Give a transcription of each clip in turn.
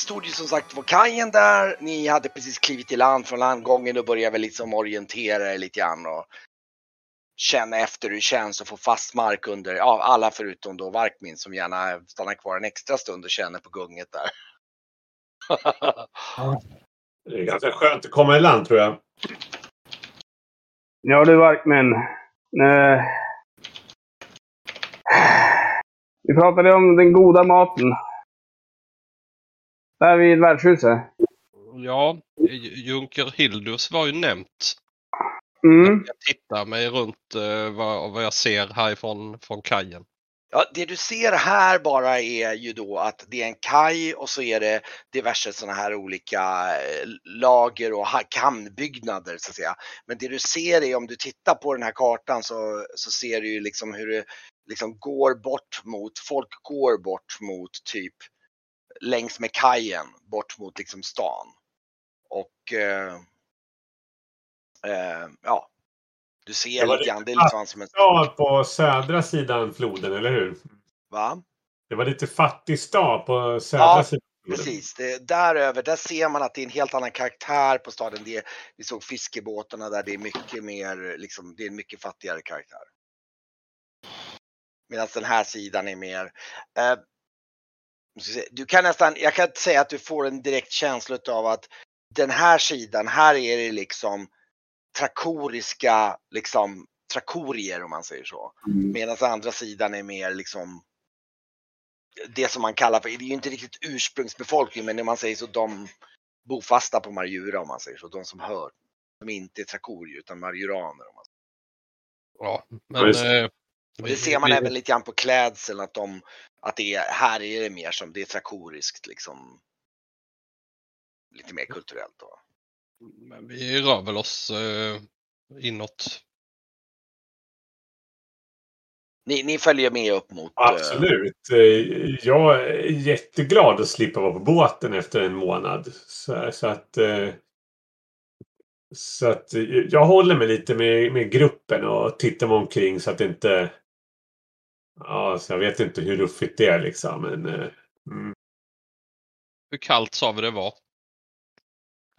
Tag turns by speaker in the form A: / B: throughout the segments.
A: Stod ju som sagt på kajen där. Ni hade precis klivit i land från landgången och började väl liksom orientera er lite grann och känna efter hur det känns att få fast mark under, ja alla förutom då Varkmin som gärna stannar kvar en extra stund och känner på gunget där.
B: Det är ganska skönt att komma i land tror jag.
C: Ja du Varkmin. Eh, Vi pratade om den goda maten. Där vid värdshuset.
D: Ja, Junker Hildus var ju nämnt.
C: Mm.
D: Jag tittar mig runt eh, vad, vad jag ser härifrån från kajen.
A: Ja, det du ser här bara är ju då att det är en kaj och så är det diverse sådana här olika eh, lager och ha- hamnbyggnader så att säga. Men det du ser är om du tittar på den här kartan så, så ser du ju liksom hur det liksom går bort mot, folk går bort mot typ längs med kajen bort mot liksom stan. Och eh, eh, ja, du ser lite grann, det är grann som en,
B: Stad på södra sidan floden, eller hur?
A: va?
B: Det var lite fattig stad på södra
A: Ja,
B: sidan.
A: Precis, det, däröver, där ser man att det är en helt annan karaktär på staden. Det, vi såg fiskebåtarna där det är mycket mer, liksom, det är en mycket fattigare karaktär. Medan den här sidan är mer, eh, nu ska vi se, du kan nästan, jag kan inte säga att du får en direkt känsla av att den här sidan, här är det liksom trakoriska, liksom trakorier om man säger så. Medan andra sidan är mer liksom det som man kallar för, det är ju inte riktigt ursprungsbefolkning men när man säger så de bofasta på Marjura om man säger så, de som hör. De är inte trakorier utan marjuraner. Om man säger.
D: Ja,
B: Ja,
D: men...
B: just
D: Eh,
A: Och det ser man även lite grann på klädseln att de, att det är, här är det mer som, det är trakoriskt liksom. Lite mer kulturellt då.
D: Men vi rör väl oss eh, inåt.
A: Ni, ni följer med upp mot. eh,
B: Absolut. Eh, Jag är jätteglad att slippa vara på båten efter en månad. Så, så att... eh, Så att eh, jag håller mig lite med, med gruppen och tittar mig omkring så att det inte... Ja, så jag vet inte hur ruffigt det är liksom. Men, eh, mm.
D: Hur kallt sa vi det var?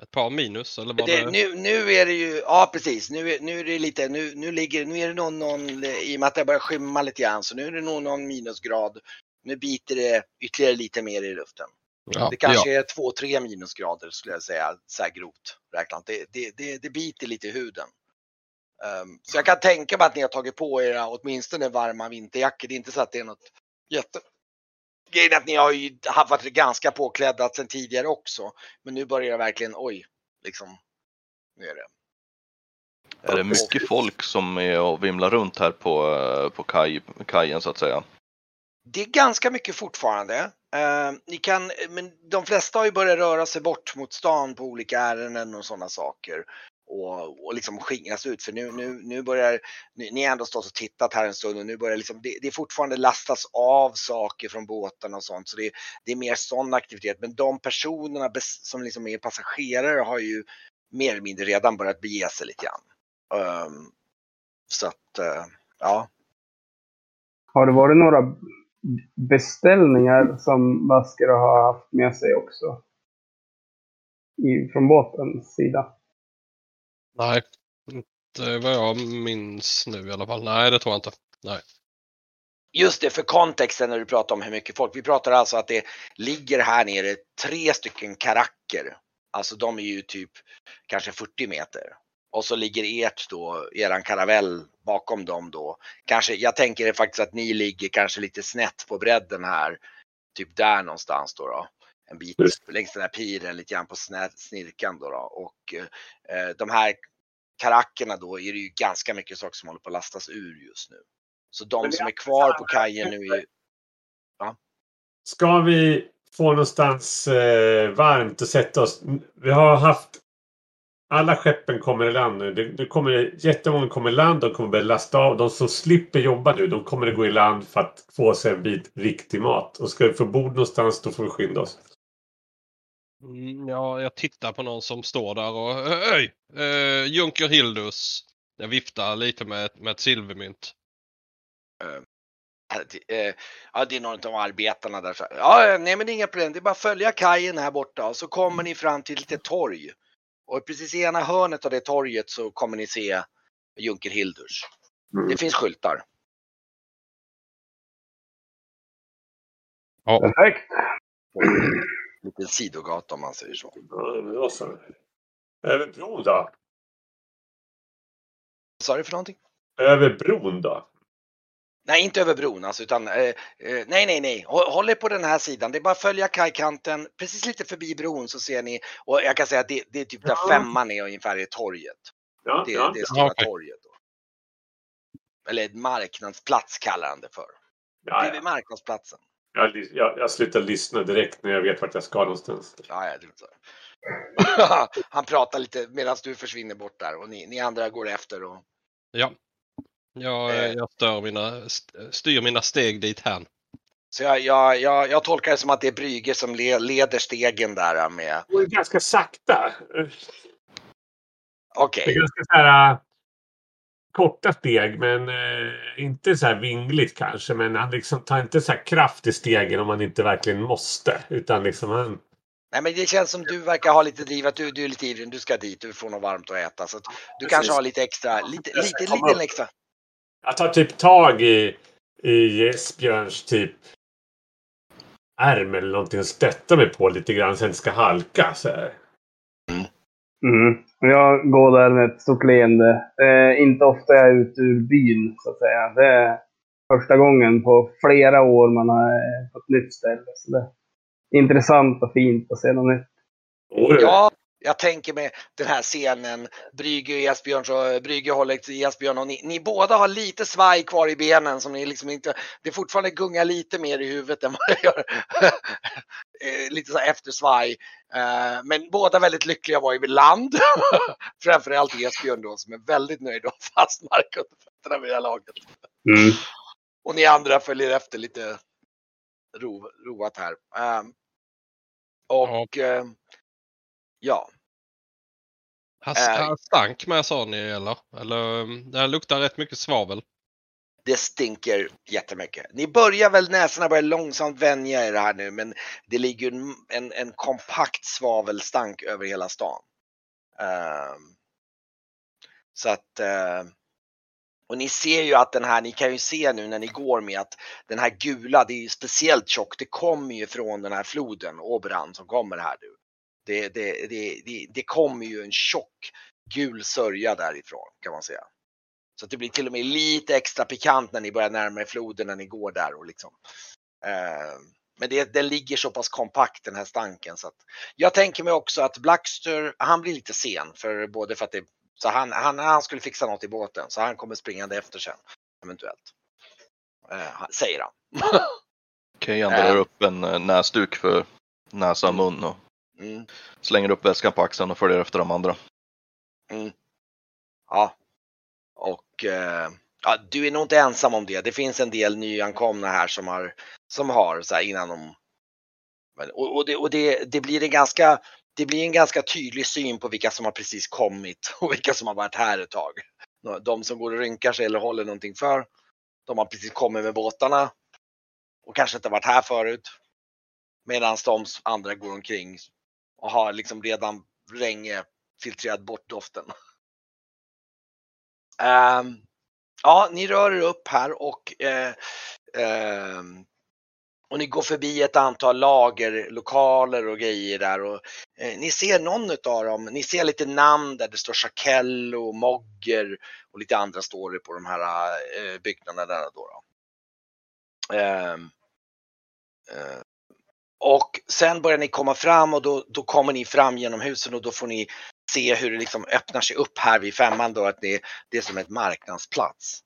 D: Ett par minus eller var
A: Det,
D: det?
A: nu, nu är det ju, ja precis, nu, är- nu är det lite, nu, nu ligger, nu är det någon, någon, i och med att det börjar skymma lite grann, så nu är det nog någon minusgrad. Nu biter det ytterligare lite mer i luften.
D: Ja,
A: Det kanske
D: ja.
A: är två, tre minusgrader skulle jag säga, så här grovt räknat. Det, det, det, det biter lite i huden. Ehm, så jag kan tänka mig att ni har tagit på er åtminstone varma vinterjackor. Det är inte så att det är något jätte... Grejen är att ni har ju haft varit ganska påklädda sedan tidigare också. Men nu börjar det verkligen, oj, liksom. Nu är det.
E: Är det mycket folk som är och vimlar runt här på, eh, på kaj, kajen så att säga?
A: Det är ganska mycket fortfarande. Eh, ni kan, men de flesta har ju börjat röra sig bort mot stan på olika ärenden och sådana saker. Och, och liksom skingras ut för nu, nu, nu börjar, ni, ni har ändå stått och tittat här en stund och nu börjar liksom, det, det fortfarande lastas av saker från båtarna och sånt. Så det, det är mer sån aktivitet. Men de personerna som liksom är passagerare har ju mer eller mindre redan börjat bege sig lite grann. Um, så att, uh, ja.
C: Har det varit några beställningar som Basker har haft med sig också? I, från båtens sida?
D: Nej, inte vad jag minns nu i alla fall. Nej, det tror jag inte. Nej.
A: Just det, för kontexten när du pratar om hur mycket folk. Vi pratar alltså att det ligger här nere tre stycken karacker. Alltså de är ju typ kanske 40 meter. Och så ligger ert då, eran karavell bakom dem då. Kanske, jag tänker faktiskt att ni ligger kanske lite snett på bredden här. Typ där någonstans då. då. En bit längs den här piren, lite grann på snirkan då. då. Och eh, de här karackerna då är det ju ganska mycket saker som håller på att lastas ur just nu. Så de som
B: är
A: kvar på kajen nu är
B: Ska vi få någonstans eh, varmt och sätta oss? Vi har haft... Alla skeppen kommer i land nu. Det, det kommer, jättemånga kommer i land. De kommer börja lasta av. De som slipper jobba nu, de kommer att gå i land för att få sig en bit riktig mat. Och ska vi få bord någonstans, då får vi skynda oss.
D: Mm, ja, jag tittar på någon som står där och Öj! Eh, Junker Hildus. Jag viftar lite med, med ett silvermynt.
A: ja, det är någon av arbetarna där. Ja, nej, men det är inga problem. Det är bara att följa kajen här borta och så kommer ni fram till ett litet torg. Och precis i ena hörnet av det torget så kommer ni se Junker Hildurs.
B: Mm.
A: Det finns skyltar.
C: Perfekt.
A: Liten sidogata om man säger så.
B: Ja, så. Över bron då?
A: Vad sa du för någonting?
B: Över bron då?
A: Nej, inte över bron alltså, utan eh, eh, nej, nej, nej. Hå- Håll er på den här sidan. Det är bara att följa kajkanten precis lite förbi bron så ser ni. Och jag kan säga att det, det är typ där
B: Ja.
A: femman är ungefär i torget.
B: Ja,
A: Det,
B: ja.
A: det stora
D: okej.
A: torget. Då. Eller marknadsplats kallar han det för.
B: ja,
A: Det är
B: ja.
A: marknadsplatsen.
B: Jag, jag, jag slutar lyssna direkt när jag vet vart jag ska någonstans.
A: Ja, ja, det är så. han pratar lite medan du försvinner bort där och ni, ni andra går efter. Och,
D: Ja. Jag,
A: Eh.
D: jag stör mina, st- styr mina steg dit här.
A: så jag, jag, jag, jag tolkar det som att det är Brygge som le, leder stegen där med.
B: Det går ganska sakta.
A: Okej.
B: Det är ganska så här, äh, korta steg, men äh, inte så här vingligt kanske. Men han liksom tar inte så här kraft i stegen om man inte verkligen måste. Utan liksom han...
A: Nej men det känns som du verkar ha lite driv att du, du är lite ivrig, du ska dit, du får något varmt att äta. Så att du
B: Precis.
A: kanske har lite extra, lite, lite, lite extra.
B: Jag tar typ tag i, i Esbjörns typ ärm eller någonting och stöttar mig på lite grann så jag inte ska halka. Så här.
C: Mm. Jag går där med ett stort leende. Det är inte ofta jag är ute ur byn, så att säga. Det är första gången på flera år man har eh, på ett nytt ställe. Så det är intressant och fint att se något nytt.
A: Ja, jag tänker med den här scenen, Brygge och Esbjörn, så Brygge håller till Esbjörn och ni, ni båda har lite svaj kvar i benen som ni liksom inte, det fortfarande gungar lite mer i huvudet än vad det gör. Eh, lite så här eftersvaj. Eh, Men båda väldigt lyckliga att vara i land. Framförallt Esbjörn då som är väldigt nöjd och har fast mark under fötterna vid det här laget.
C: Mm.
A: Och ni andra följer efter lite ro, roat här. Ehm, och ehm, ja,
D: Han,
A: Äh.
D: han stank med sa ni eller? Eller um, det här luktar rätt mycket svavel.
A: det stinker jättemycket. Ni börjar väl, näsorna börjar långsamt vänja er här nu, men det ligger en, en, en kompakt svavelstank över hela stan. Ehm, så att, eh, och ni ser ju att den här, ni kan ju se nu när ni går med att den här gula, det är ju speciellt tjockt, det kommer ju från den här floden, Oberan, som kommer här nu. Det, det, det, det, det kommer ju en tjock gul sörja därifrån kan man säga. Så det blir till och med lite extra pikant när ni börjar närma er floden när ni går där och liksom. Eh, men det, den ligger så pass kompakt den här stanken så att jag tänker mig också att Blackster, han blir lite sen för både för att det så han, han, han skulle fixa något i båten så han kommer springande efter sen eventuellt. Eh, säger han.
E: Okej, han drar upp en eh, näsduk för näsa och mun och
A: Mm.
E: slänger upp väskan på axeln och följer efter de andra.
A: Ja. Och eh, ja, du är nog inte ensam om det. Det finns en del nyankomna här som har, som har så här innan de... Men, och och, det, och det, det, blir en ganska, det blir en ganska tydlig syn på vilka som har precis kommit och vilka som har varit här ett tag. De som går och rynkar sig eller håller någonting för. De har precis kommit med båtarna och kanske inte varit här förut. Medan de andra går omkring och har liksom redan länge filtrerat bort doften. Um, ja, ni rör er upp här och, eh, ehm, och ni går förbi ett antal lagerlokaler och grejer där och eh, ni ser någon utav dem, ni ser lite namn där det står Chakello, Mogger och lite andra står det på de här eh, byggnaderna där då. då. Ehm, eh, och sen börjar ni komma fram och då, då kommer ni fram genom husen och då får ni se hur det liksom öppnar sig upp här vid femman då att det, det är som ett marknadsplats.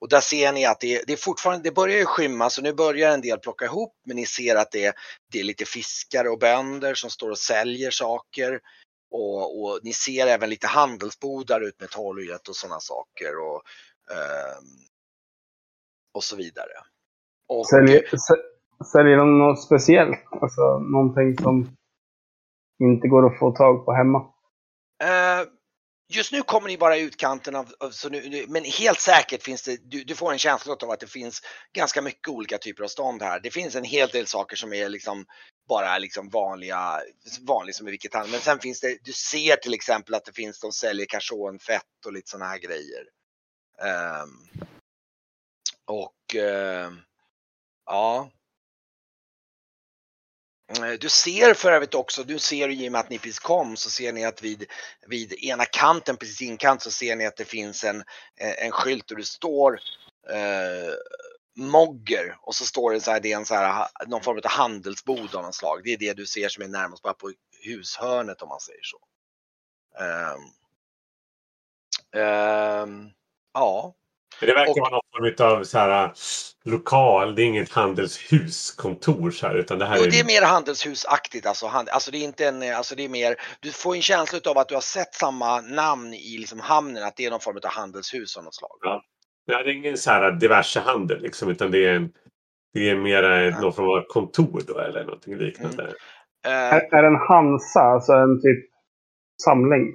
A: Och där ser ni att det, det är fortfarande, det börjar ju skymma så nu börjar en del plocka ihop men ni ser att det, det är lite fiskare och bönder som står och säljer saker. Och, och ni ser även lite handelsbodar ut med torget och sådana saker och, eh, och så vidare. Och,
C: Säljer, säljer de något speciellt? Alltså någonting som inte går att få tag på hemma?
A: Uh, Just nu kommer ni bara i utkanten av, av så nu, nu- men helt säkert finns det, du, du får en känsla av att det finns ganska mycket olika typer av stånd här. Det finns en hel del saker som är liksom bara liksom vanliga, vanligt som i vilket hand... Men sen finns det, du ser till exempel att det finns, de säljer karsonfett och lite sådana här grejer. Uh, och uh, ja. Eh, du ser för övrigt också, du ser i och med att ni precis kom så ser ni att vid, vid ena kanten, precis inkant så ser ni att det finns en, eh, en skylt där det står eh, Mogger och så står det så här, det är en så här, någon form av handelsbod av något slag. Det är det du ser som är närmast bara på hushörnet om man säger så. Ehm, ehm, ja,
B: det verkar
A: Och-
B: vara någon form av så här, äh, lokal. Det är inget handelshuskontor så här, utan det här är...
A: det är mer handelshusaktigt. Alltså, hand, alltså det är inte en, alltså det är mer, du får en känsla av att du har sett samma namn i liksom hamnen, att det är någon form av handelshus av något slag.
B: Ja, det är ingen så här diverse handel liksom, utan det är en det är mer
A: Ja.
B: någon form av kontor då eller någonting liknande.
A: Eh,
C: Är, är en Hansa, alltså en typ samling?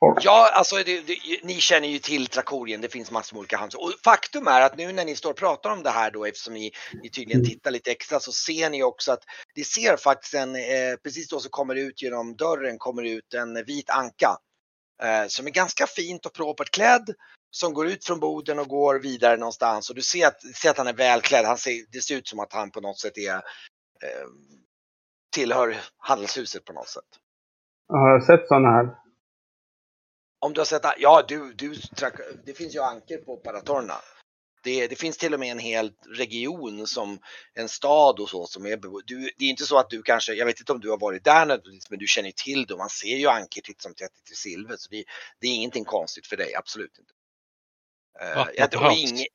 A: Ja, alltså det, det, ni känner ju till Trakorien, det finns massor med olika handels... Och faktum är att nu när ni står och pratar om det här då, eftersom ni, ni tydligen
C: Mm.
A: tittar lite extra, så ser ni också att det ser faktiskt en, eh, precis då så kommer det ut genom dörren, kommer det ut en vit anka. Eh, som är ganska fint och propert klädd, som går ut från boden och går vidare någonstans. Och du ser att, ser att han är välklädd, han ser, det ser ut som att han på något sätt är, eh, tillhör handelshuset på något sätt.
C: Har jag sett sådana här?
A: Om du har sett, ja du, du, det finns ju anker på Paratorna. Det, det finns till och med en hel region som en stad och så som är du, Det är inte så att du kanske, jag vet inte om du har varit där nödvändigtvis, men du känner till det. Man ser ju anker titt som tätt i silver så det, det är ingenting konstigt för dig, absolut inte. Eh,
D: Vattnet
A: jag
D: till havs.
A: ing-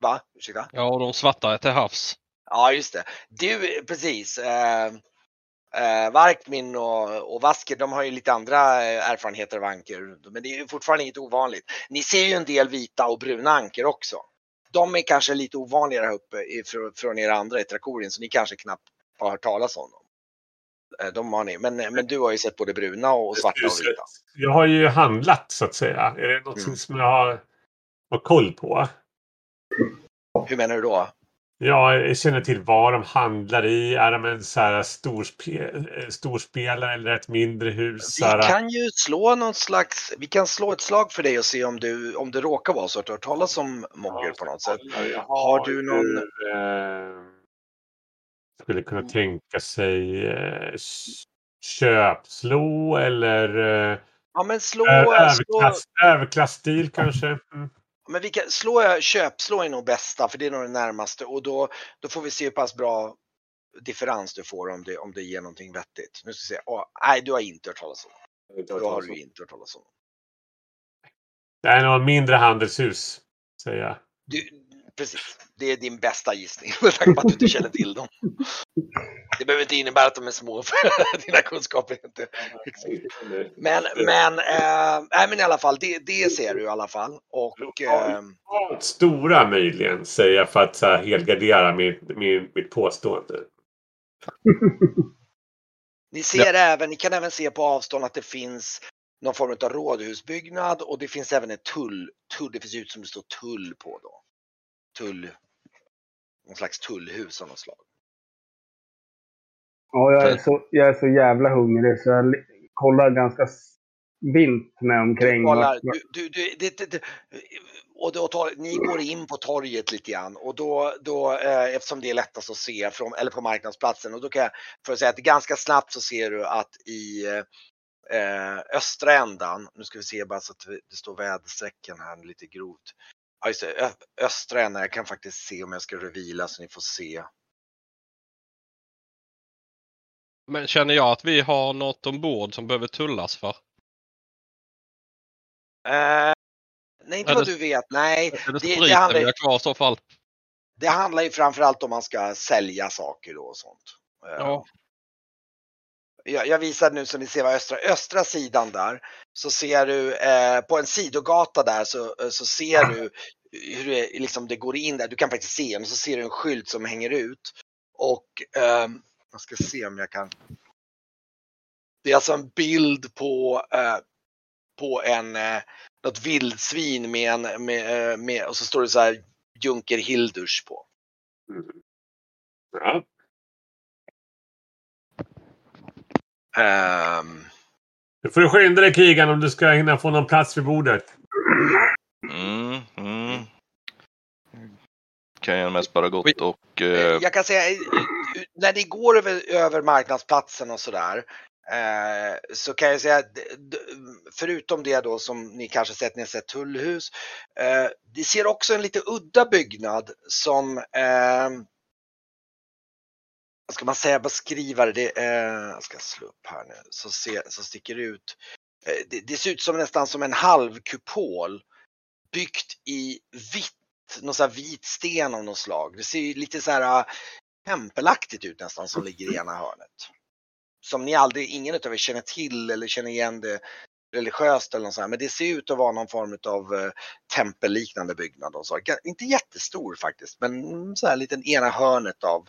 A: Va? Ursäkta?
D: Ja, och de svarta är till havs.
A: Ja, just det. Du, precis. Eh, eh, Varkmin och, och Vasker, de har ju lite andra eh, erfarenheter av anker. Men det är ju fortfarande inget ovanligt. Ni ser ju en del vita och bruna anker också. De är kanske lite ovanligare här uppe ifrån, från er andra i Trakorien, så ni kanske knappt har hört talas om dem. Eh, De har ni, men, men du har ju sett både bruna och svarta och vita.
B: Jag har ju handlat så att säga. Är det något
A: Mm.
B: som jag har, har koll på?
A: Hur menar du då?
B: Jag känner till vad de handlar i. Är de en så här storspe, eh, storspelare eller ett mindre hus?
A: Vi kan ju slå någon slags, vi kan slå ett slag för dig och se om du, om det råkar vara så att du har hört talas om Mogger på något sätt.
B: Jag
A: Har du någon-
B: eh, skulle kunna tänka sig eh, köpslå eller eh,
A: Ja men slå, slå
B: överklass, överklassstil kanske. Mm.
A: Men vi kan, slå köpslå är nog bästa för det är nog det närmaste och då, då får vi se hur pass bra differens du får om det, om det ger någonting vettigt. Nu ska vi se, Åh, nej du har inte hört talas om. Då har du inte hört talas om det.
B: Det är nog mindre handelshus, säger jag.
A: Du, precis, det är din bästa gissning med tanke på att du inte känner till dem. Det behöver inte innebära att de är små för dina kunskaper är inte Men, men, nej, men i alla fall, det, det ser du i alla fall. Och eh,
B: Stora möjligen, säger jag för att så här, helgardera mitt, mitt, mitt påstående.
A: ni ser även, ni kan även se på avstånd att det finns någon form av rådhusbyggnad och det finns även ett tull, tull det finns ut som det står tull på då. Tull, någon slags tullhus av något slag.
C: Ja, jag är, så, jag är så jävla hungrig så jag kollar ganska vilt med omkring.
A: Du kollar, du, du, du, det, det, och då tar, ni går in på torget lite grann och då, då eh, eftersom det är lättast att se från, eller på marknadsplatsen och då kan jag för att säga att ganska snabbt så ser du att i eh, östra ändan, nu ska vi se bara så att det står väderstrecken här lite grovt. Ja just det, östra ändan, jag kan faktiskt se om jag ska revila så ni får se.
D: Men känner jag att vi har något ombord som behöver tullas för?
A: Eh, nej inte
D: Är
A: vad
D: det-
A: du vet, nej.
D: Är det
A: Det- det handlar-
D: vi har kvar i så fall?
A: Det handlar ju framförallt om man ska sälja saker då och sånt. Eh,
D: Ja.
A: Jag, jag visar nu så ni ser vad östra, östra sidan där. Så ser du eh, på en sidogata där så, eh, så ser du hur det, liksom det går in där. Du kan faktiskt se den. Så ser du en skylt som hänger ut. Och ehm, jag ska se om jag kan. Det är alltså en bild på eh, på en, eh, något vildsvin med en, med, eh, med, och så står det så här Junker Hildurs på.
B: Ja.
A: Ehm,
B: Nu får du skynda dig krigan om du ska hinna få någon plats vid bordet.
E: Mm, mm. Kan jag mest bara gott och... Eh,
A: jag kan säga, eh, när ni går över, över marknadsplatsen och sådär, eh, så kan jag säga, förutom det då som ni kanske sett, ni har sett tullhus, eh, det ser också en lite udda byggnad som, eh, vad ska man säga, beskriva det, det eh, jag ska slå upp här nu, så, se, så sticker det ut. Eh, det, det ser ut som nästan som en halvkupol byggt i vitt någon sån här vit sten av något slag. Det ser ju lite så här eh, tempelaktigt ut nästan som ligger i ena hörnet. Som ni aldrig, ingen av er känner till eller känner igen det religiöst eller något sånt här. Men det ser ut att vara någon form av tempelliknande byggnad. Och så. Inte jättestor faktiskt, men så här liten ena hörnet av,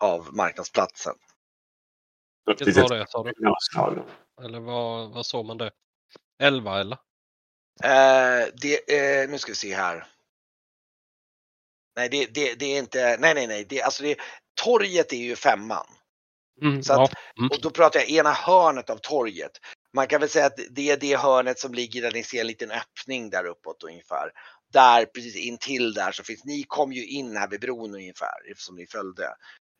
A: av marknadsplatsen.
D: Vilket var det sa du? Eller vad, vad såg man det? 11 eller?
A: Eh, det, eh, nu ska vi se här. Nej, det, det, det är inte, nej, nej, nej, det, alltså det, torget är ju femman.
D: Mm,
A: Så
D: ja.
A: att- Och då pratar jag ena hörnet av torget. Man kan väl säga att det är det hörnet som ligger där ni ser en liten öppning där uppåt ungefär. Där precis intill där så finns, ni kom ju in här vid bron ungefär eftersom ni följde.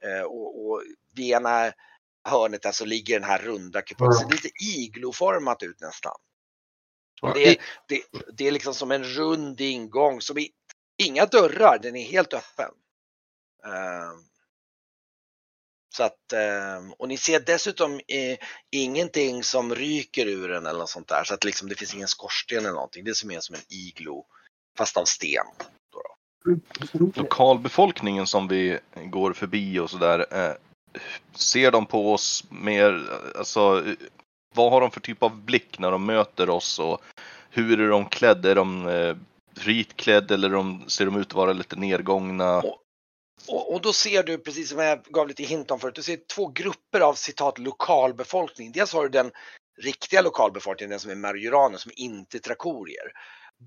A: Eh, och, och vid ena hörnet där så ligger den här runda kupolen. Det ser lite igloformat ut nästan. Det det, det är liksom som en rund ingång som är inga dörrar, den är helt öppen. Ehm, så att, ehm, och ni ser dessutom eh, ingenting som ryker ur den eller något sånt där. Så att liksom det finns ingen skorsten eller någonting. Det är som är som en iglo fast av sten.
E: Lokalbefolkningen som vi går förbi och sådär. Eh, ser de på oss mer, alltså vad har de för typ av blick när de möter oss och hur är de klädda? Är de eh, ritklädda eller de, ser de ut att vara lite nergångna?
A: Och, och då ser du, precis som jag gav lite hint om förut, du ser två grupper av citat lokalbefolkning. Dels har du den riktiga lokalbefolkningen, den som är majoraner, som inte är trakorier.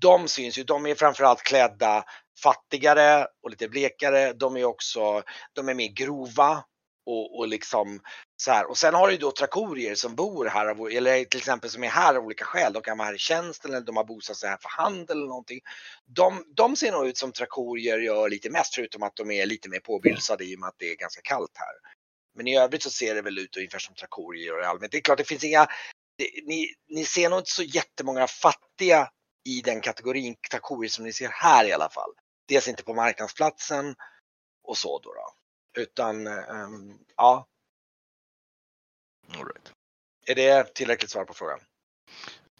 A: De syns ju, de är framförallt klädda fattigare och lite blekare. De är också, de är mer grova och, och liksom så här. Och sen har du ju då trakorier som bor här, av- eller till exempel som är här av olika skäl. De kan vara här i tjänsten eller de har bosatt sig här för handel eller någonting. De, de ser nog ut som trakorier gör lite mest, förutom att de är lite mer påbylsade i och med att det är ganska kallt här. Men i övrigt så ser det väl ut ungefär som trakorier gör i allmänhet. Det är klart, det finns inga, det, ni, ni ser nog inte så jättemånga fattiga i den kategorin trakorier som ni ser här i alla fall. Dels inte på marknadsplatsen och så då. då. Utan, ehm, ja,
E: All right.
A: är det tillräckligt svar på frågan?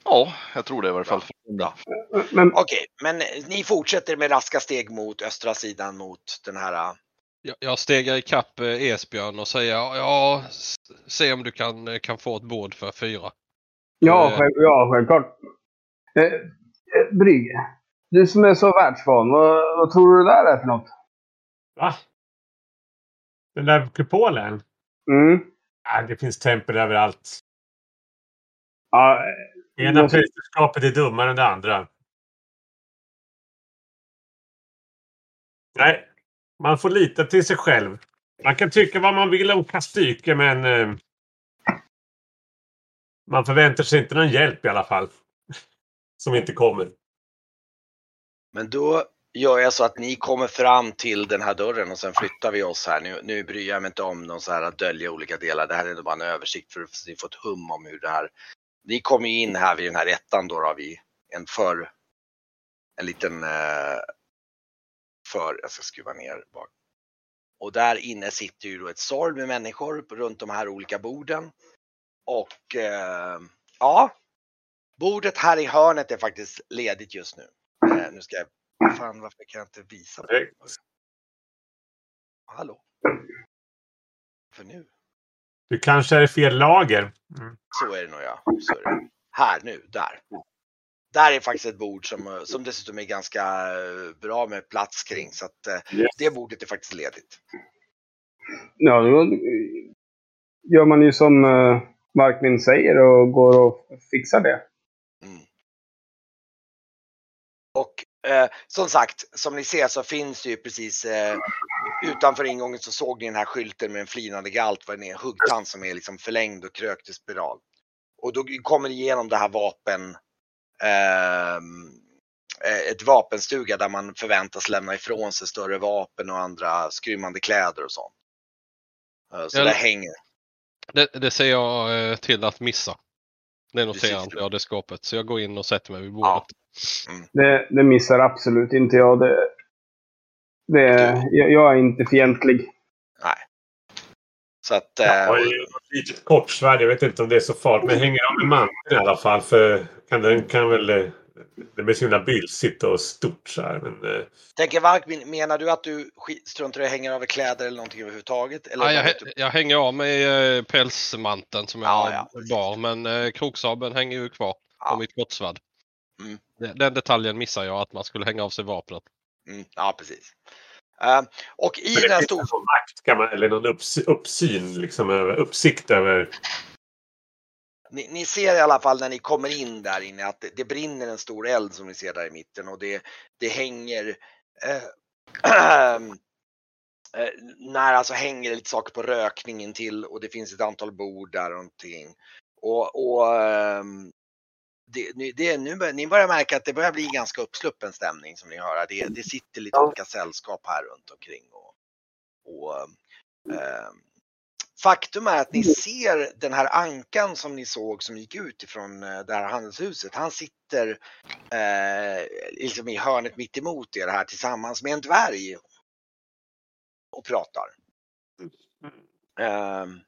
E: Ja, jag tror det i varje fall.
A: Bra.
C: Men
A: Okej, men ni fortsätter med raska steg mot östra sidan mot den här äh,
D: Jag, jag stegar ikapp eh, Esbjörn och säger ja, se om du kan, eh, kan få ett bord för fyra.
C: ja,
D: Eh.
C: själv, ja självklart. Brygge, du som är så världsvan, vad, vad tror du det där är för något?
B: Va? Den där kupolen?
C: Mm.
B: Ja, det finns tempel överallt.
C: Ja,
B: Ena
C: Måste-
B: prästerskapet är dummare än det andra. Nej, man får lita till sig själv. Man kan tycka vad man vill om Kastyke, men eh, man förväntar sig inte någon hjälp i alla fall. Som inte kommer.
A: Men då gör jag så att ni kommer fram till den här dörren och sen flyttar vi oss här. Nu, nu bryr jag mig inte om någon så här att dölja olika delar. Det här är bara en översikt för att ni får ett hum om hur det här. Ni kommer ju in här vid den här ettan då, då vid en för, en liten eh, för, jag ska skruva ner bak. Och där inne sitter ju då ett sorg med människor runt de här olika borden. Och eh, ja, bordet här i hörnet är faktiskt ledigt just nu. Eh, nu ska jag, fan varför kan jag inte visa? på det? Hallå? För nu?
B: Du kanske är i fel lager. Mm.
A: Så är det nog ja. Så är det. Här nu, där. Där är faktiskt ett bord som, eh, som dessutom är ganska eh, bra med plats kring så att eh,
B: Yes.
A: det bordet är faktiskt ledigt.
C: ja, då gör man ju som Markmin säger och går och fixar det.
A: Eh, som sagt, som ni ser så finns det ju precis eh, utanför ingången så såg ni den här skylten med en flinande galt vad det är, en huggtand som är liksom förlängd och krökt i spiral. Och då kommer ni igenom det här vapen, ehm, eh, ett vapenstuga där man förväntas lämna ifrån sig större vapen och andra skrymmande kläder och sånt. Eh, så
D: Ja,
A: det
D: det-
A: hänger.
D: Det, det ser jag eh, till att missa. Det noterar inte jag det skåpet. Så jag går in och sätter mig vid bordet.
C: Det, det missar absolut inte jag. Det, det, jag, jag är inte fientlig.
A: Så att,
B: Jag
A: eh,
B: har ju ett litet kortsvärd. Jag vet inte om det är så farligt. Men hänger av med manteln i alla fall. För kan, den kan väl... Det blir så himla bylsigt och stort så här. Men, eh,
A: tänker Vark, men- menar du att du struntar i att hänga över kläder eller någonting överhuvudtaget? Eller
D: Ja, jag, hä- jag hänger av mig eh, pälsmanteln som jag
A: Ja,
D: har
A: ja,
D: bar. Men eh, kroksabeln hänger ju kvar.
A: Ja.
D: Och mitt kortsvärd.
A: Mm.
D: Den, detaljen missar jag. Att man skulle hänga av sig vapnet.
A: Mm, ja, precis. Eh, och i den här
B: det
A: stor...
B: finns någon makt kan man, eller någon upps, uppsyn, liksom, över, uppsikt över...
A: Ni, ni ser i alla fall när ni kommer in där inne att det, det brinner en stor eld som ni ser där i mitten och det, det hänger eh, eh, när alltså hänger lite saker på rökningen till och det finns ett antal bord där och någonting. Och, och ehm, det, nu- det, nu bör, ni börjar märka att det börjar bli ganska uppsluppen stämning som ni hör. Det, det sitter lite olika sällskap här runt omkring. Och, och, ehm, faktum är att ni ser den här ankan som ni såg som gick ut ifrån eh, det här handelshuset. Han sitter eh, liksom i hörnet mitt emot er här tillsammans med en dvärg och pratar. Ehm,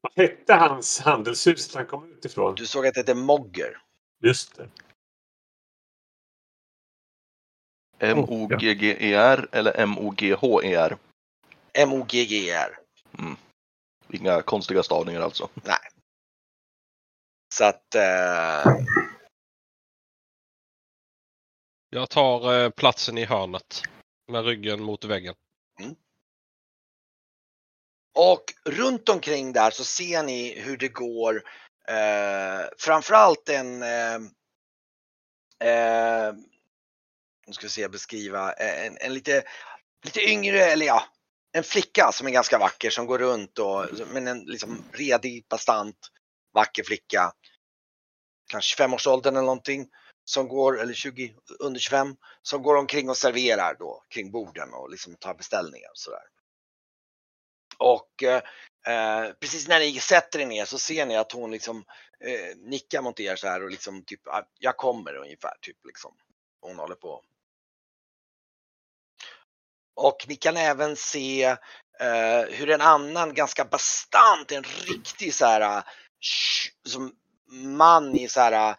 B: Vad hette hans handelshus han kom ut ifrån?
A: du såg att det heter Mogger.
B: Just det.
E: M-O-G-G-E-R E eller M-O-G-H-E-R?
A: M-O-G-G-R.
E: Inga konstiga stavningar alltså.
A: Så att eh,
D: Jag tar eh, platsen i hörnet. Med ryggen mot väggen.
A: Och runt omkring där så ser ni hur det går eh, framförallt en eh, eh, nu ska vi se beskriva eh, en, en lite, lite yngre eller ja en flicka som är ganska vacker som går runt och men en liksom redig bastant vacker flicka. Kanske 25-årsåldern eller någonting som går eller 20 under 25 som går omkring och serverar då kring borden och liksom tar beställningar och sådär. Och eh, precis när ni sätter er ner så ser ni att hon liksom eh, nickar mot er så här och liksom typ jag kommer ungefär typ liksom. Hon håller på. Och ni kan även se eh, hur en annan ganska bastant, en riktig så här eh, som man i så här eh,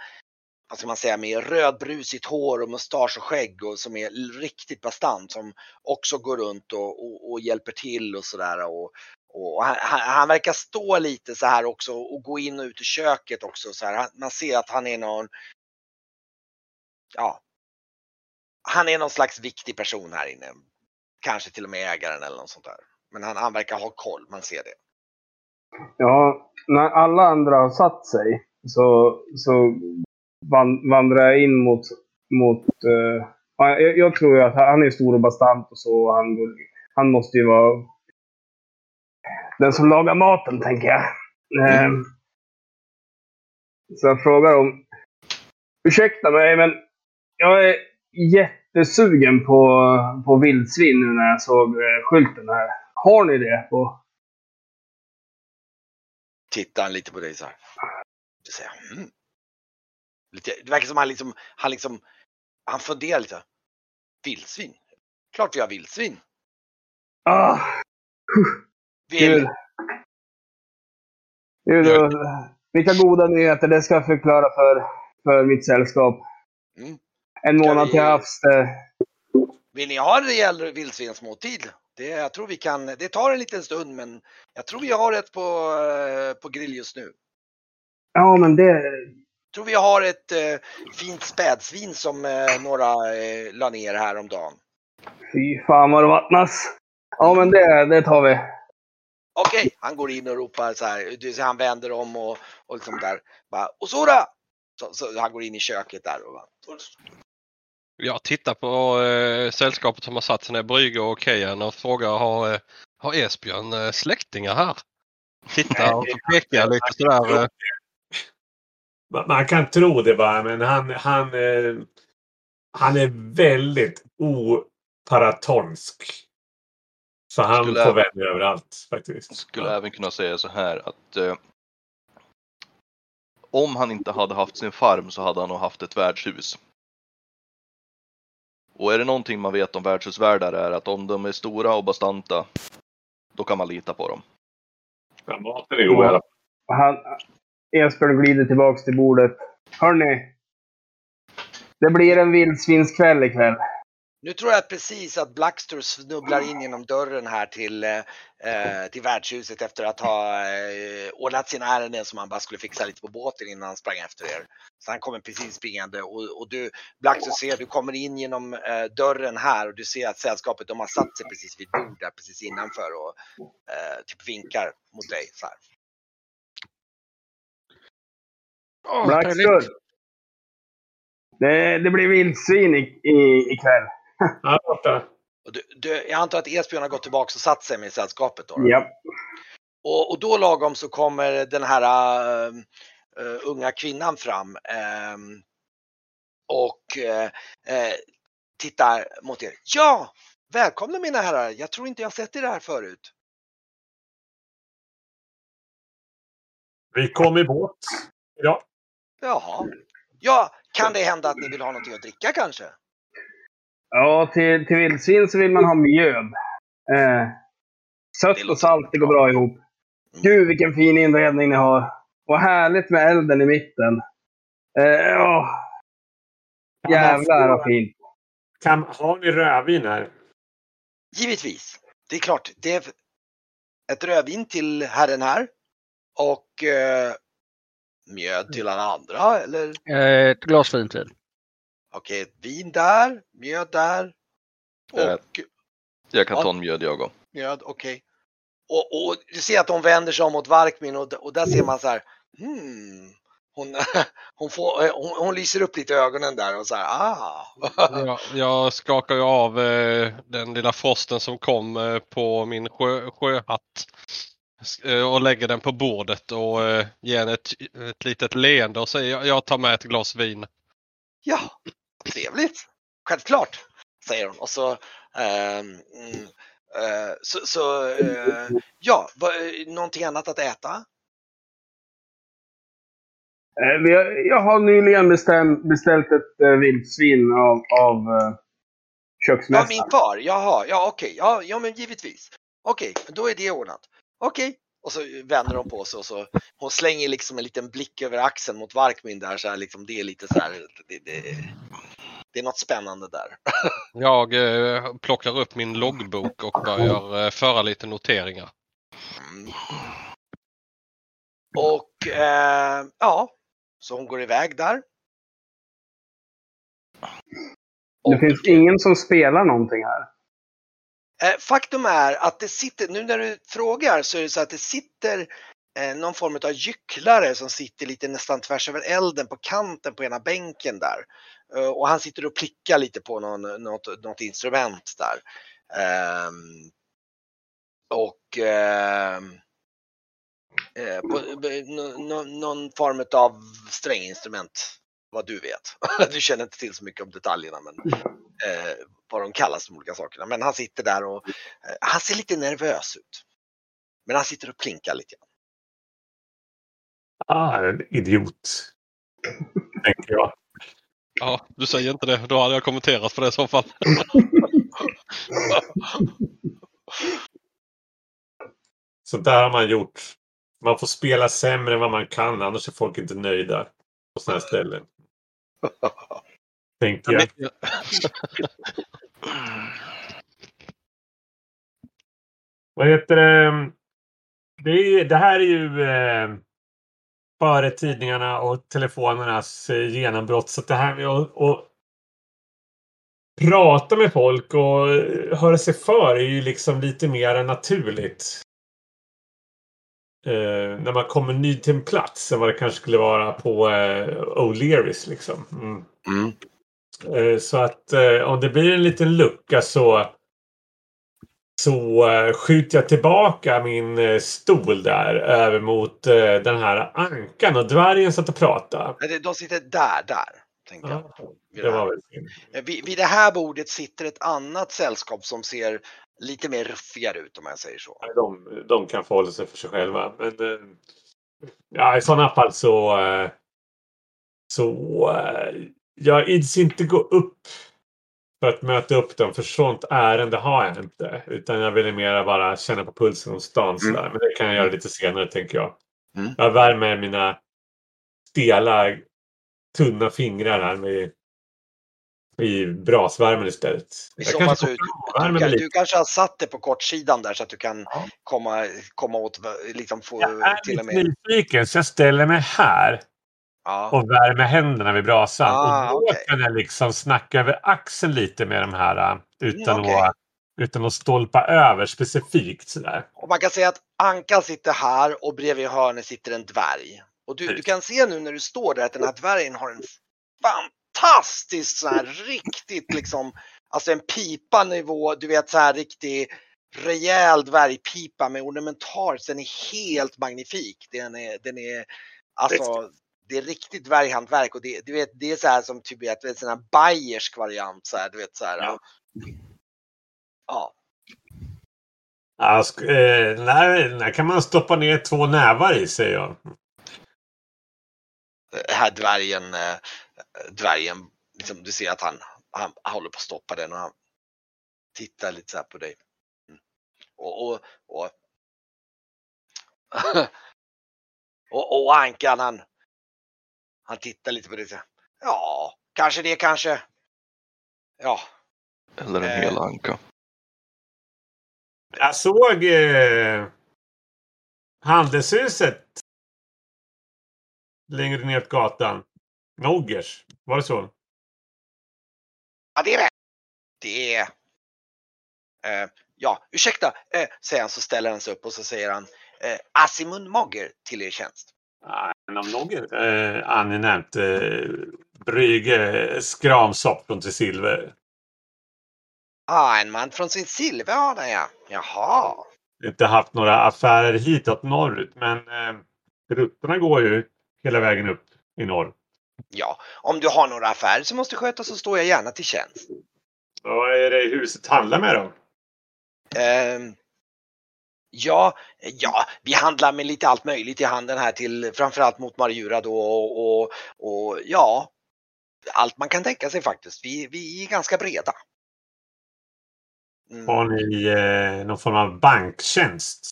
A: vad ska man säga, med rödbrusigt hår och mustasch och skägg och som är riktigt bastant som också går runt och, och, och hjälper till och sådär. Och, och han, han, verkar stå lite så här också och gå in och ut i köket också. Så här. Man ser att han är någon, ja, han är någon slags viktig person här inne. Kanske till och med ägaren eller något sånt där. Men han, han verkar ha koll, man ser det.
C: Ja, när alla andra har satt sig så, så van, vandrar jag in mot... mot ja, jag, jag tror att han är stor och bastant och så. och Han, han måste ju vara den som lagar maten, tänker jag. Eh, så jag frågar om... Ursäkta mig, men jag är jättesugen på, på vildsvin nu när jag såg eh, skylten här. Har ni det? på
A: Tittar han lite på dig så här. Du säger, mm. lite, det verkar som han liksom, han liksom, han funderar lite. Vildsvin? Klart vi har vildsvin.
C: Ah,
A: Vill.
C: Kul. Vilka goda nyheter det ska jag förklara för, för mitt sällskap.
A: Mm.
C: En månad
A: vi-
C: till havs.
A: vill ni ha en rejäl vildsvinsmåltid? Det, jag tror vi kan, det tar en liten stund men jag tror vi har ett på, eh, på grill just nu.
C: Ja, men det...
A: Jag tror vi har ett eh, fint spädsvin som eh, några eh, la ner häromdagen.
C: Fy fan vad det vattnas. Ja, men det, det tar vi.
A: Okej, han går in och ropar så här. Du ser, han vänder om och, och liksom där. Bara, Osora! Så, så han går in i köket där och bara,
D: Jag tittar på eh, sällskapet som har satt sig ner, Brygge och Kejan och frågar har, eh, har Esbjörn eh, släktingar här? Tittar och så pekar jag lite sådär. Eh,
B: Man man kan tro det bara, men han, han, eh, han är väldigt oparatonsk. Så han
E: Skulle
B: får
E: även-
B: vänner överallt faktiskt.
E: Skulle
B: Ja.
E: även kunna säga så här att eh, om han inte hade haft sin farm så hade han nog haft ett värdshus. Och är det någonting man vet om värdshusvärdar är att om de är stora och bastanta, då kan man lita på dem.
B: Ja, maten är god
C: Han, Esbjörn glider tillbaks till bordet. Hörni. Det blir en vildsvinskväll ikväll.
A: Nu tror jag precis att Blackster snubblar in genom dörren här till, eh, eh, till värdshuset efter att ha eh, ordnat sina ärenden som han bara skulle fixa lite på båten innan han sprang efter er. Så han kommer precis springande och, och du, Blackster ser, du kommer in genom eh, dörren här och du ser att sällskapet de har satt sig precis vid bordet precis innanför och eh, typ vinkar mot dig så här.
F: Åh,
C: Blackstone. Det, det blir vildsvin i, i, ikväll.
B: Ja,
A: du, du, jag antar att Esbjörn har gått tillbaka och satt sig med sällskapet då?
C: Ja.
A: Och, och då lagom så kommer den här äh, äh, unga kvinnan fram ehm, och äh, äh, tittar mot er. Ja, välkomna mina herrar. Jag tror inte jag sett er här förut.
B: Vi kom i båt. Ja.
A: Jaha. Ja, kan det hända att ni vill ha någonting att dricka kanske?
C: Ja, till, till vildsvin så vill man ha mjöd. Eh, sött och salt, det går bra ihop. Gud, vilken fin inredning ni har. Och härligt med elden i mitten. Eh, åh, jävlar vad fint.
B: Kan, har ni rödvin här?
A: Givetvis. Det är klart, det är ett rödvin till herren här och eh, mjöd till alla andra eller
F: Eh, Ett glas fint vin.
A: Okej, ett vin där, mjöd där
E: Eh.
A: och
E: Jag kan
A: Ja.
E: ta en mjöd jag och.
A: mjöd, okej. Och, och du ser att de vänder sig om mot Varkmin och, och där ser man så här, hmm, hon, hon, får, eh, hon, hon lyser upp lite ögonen där och så här, ah.
D: jag, jag skakar ju av eh, den lilla frosten som kom eh, på min sjö, sjöhatt. Eh, och lägger den på bordet och eh, ger henne ett, ett litet leende och säger jag, jag tar med ett glas vin.
A: Ja, trevligt. Självklart, säger hon. Och så, mm, eh, så, så eh, ja, va, eh, någonting annat att äta?
C: Eh, jag har nyligen bestäm, beställt ett eh, vildsvin av, av eh,
A: Ja,
C: köksmästaren.
A: min far. Jaha, ja okej. Ja, ja, men givetvis. Okej, då är det ordnat. Okej. Och så vänder hon på sig och så hon slänger liksom en liten blick över axeln mot Varkmin där så här liksom. Det är lite så här. Det, det, det är något spännande där.
D: Jag eh, plockar upp min loggbok och börjar eh, föra lite noteringar.
A: Mm. Och eh, ja, så hon går iväg där.
C: Det finns ingen som spelar någonting här.
A: Eh, faktum är att det sitter, nu när du frågar så är det så att det sitter eh, någon form av gycklare som sitter lite nästan tvärs över elden på kanten på ena bänken där. Eh, och han sitter och plickar lite på någon, något, något instrument där. Ehm, och ehm, på, någon form av stränginstrument, vad du vet. du känner inte till så mycket om detaljerna men vad de kallas de olika sakerna. Men han sitter där och eh, han ser lite nervös ut. Men han sitter och plinkar lite. grann.
B: Ah, en idiot. Tänker jag.
D: Ja, du säger inte det. Då hade jag kommenterat på det i så fall.
B: Så där har man gjort. Man får spela sämre än vad man kan, annars är folk inte nöjda på sådana här ställen. Tänker jag. Vad heter det? Det, är, ju- det här är ju eh, före tidningarna och telefonernas eh, genombrott. Så att det här med att, prata med folk och eh, höra sig för är ju liksom lite mer naturligt. Eh, när man kommer ny till en plats än vad det kanske skulle vara på eh, O'Learys liksom. Mm. Mm. Så att eh, om det blir en liten lucka så så eh, skjuter jag tillbaka min eh, stol där över mot eh, den här ankan och dvärgen satt och pratade.
A: De sitter där, där. Tänkte jag.
B: Ja,
A: Vid
B: det var väl.
A: Eh, vid, vid det här bordet sitter ett annat sällskap som ser lite mer ruffigare ut om jag säger så.
B: De, de kan få hålla sig för sig själva. Men eh, ja, i sådana fall så eh, så eh, jag ids inte gå upp för att möta upp dem. För sånt ärende har jag inte. Utan jag vill mer bara känna på pulsen hos stan.
A: Mm.
B: Men det kan jag göra lite senare tänker jag.
A: Mm.
B: Jag värmer mina stela tunna fingrar här med i brasvärmen istället. Jag kanske
A: Du, kan,
B: lite.
A: du kanske har satt det på kortsidan där så att du kan
B: Ja.
A: komma, komma åt, liksom få
B: Jag är
A: till och med.
B: nyfiken så jag ställer mig här.
A: Ja.
B: och värmer händerna vid brasan.
A: Ah,
B: och då
A: okej.
B: kan jag liksom snacka över axeln lite med de här äh, utan,
A: Mm, okej.
B: att, utan att stolpa över specifikt. Sådär.
A: Och man kan säga att Ankan sitter här och bredvid hörnet sitter en dvärg. Och du, du kan se nu när du står där att den här dvärgen har en fantastisk så här riktigt liksom, alltså en pipa nivå, du vet så här riktig rejäl dvärgpipa med ornamentals. Den är helt magnifik. Den är, den är alltså det är riktigt dvärghantverk och det, du vet, det är så här som typ ett, en sån här bayersk variant så här, du vet så här.
B: Ja.
A: ja.
B: Ja, sk- eh, när, när kan man stoppa ner två nävar i säger jag.
A: den här dvärgen, eh, dvärgen, liksom, du ser att han, han, han håller på att stoppa den och han tittar lite så här på dig. Mm. Och, och, och, och, och Ankan han, han tittar lite på och säger ja, kanske det kanske. Ja,
E: Eller en
A: Eh.
E: hel anka.
B: Jag såg eh, Handelshuset längre ner på gatan. Noggers, var det så?
A: ja det är rätt. Det är eh, Ja, ursäkta, eh, säger han så ställer han sig upp och så säger han eh, Asimund Mogger till er tjänst.
B: Om Nogger eh, angenämt. Eh, Brygge skramsopp från till silver.
A: Ah, en man från sin silverhörna ja. Jaha.
B: inte haft några affärer hitåt norrut. Men eh, rutterna går ju hela vägen upp i norr.
A: Ja, om du har några affärer som måste skötas så står jag gärna till tjänst.
B: Vad är det huset handlar med då?
A: Ehm, ja, ja, vi handlar med lite allt möjligt i handeln här till framförallt mot Marjura då och, och, och ja, allt man kan tänka sig faktiskt. Vi, vi är ganska breda. Mm.
B: Har ni eh, någon form av banktjänst?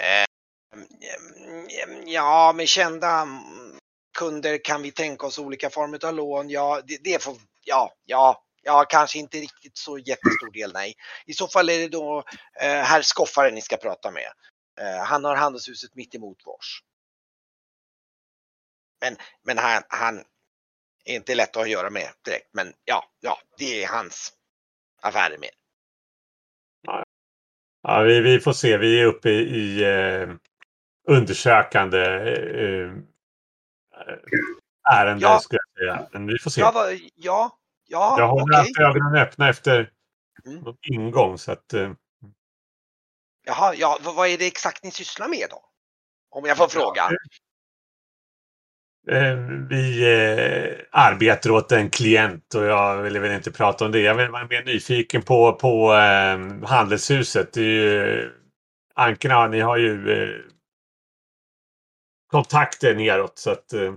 A: Ehm, Ja, med kända kunder kan vi tänka oss olika former av lån. Ja, det, det får, ja, ja, ja, kanske inte riktigt så jättestor del, nej. I så fall är det då eh, herr Skoffaren ni ska prata med. Eh, han har handelshuset mitt emot vars. Men, men han, han är inte lätt att göra med direkt. Men ja, ja, det är hans affärer med.
B: Ja, vi, vi får se. Vi är uppe i, i eh, undersökande eh, eh, ärende
A: Ja.
B: skulle jag säga. Men vi får se.
A: Ja, vad, ja, ja,
B: jag har
A: okej.
B: haft ögonen öppna efter
A: Mm.
B: ingång. Så att, eh,
A: Jaha, ja, vad, är det exakt ni sysslar med då? Om jag får fråga.
B: Eh, Vi eh, arbetar åt en klient och jag ville väl inte prata om det. Jag vara mer nyfiken på, på eh, handelshuset. Det är ju, Ankerna, ni har ju eh, kontakter neråt. Så att, eh,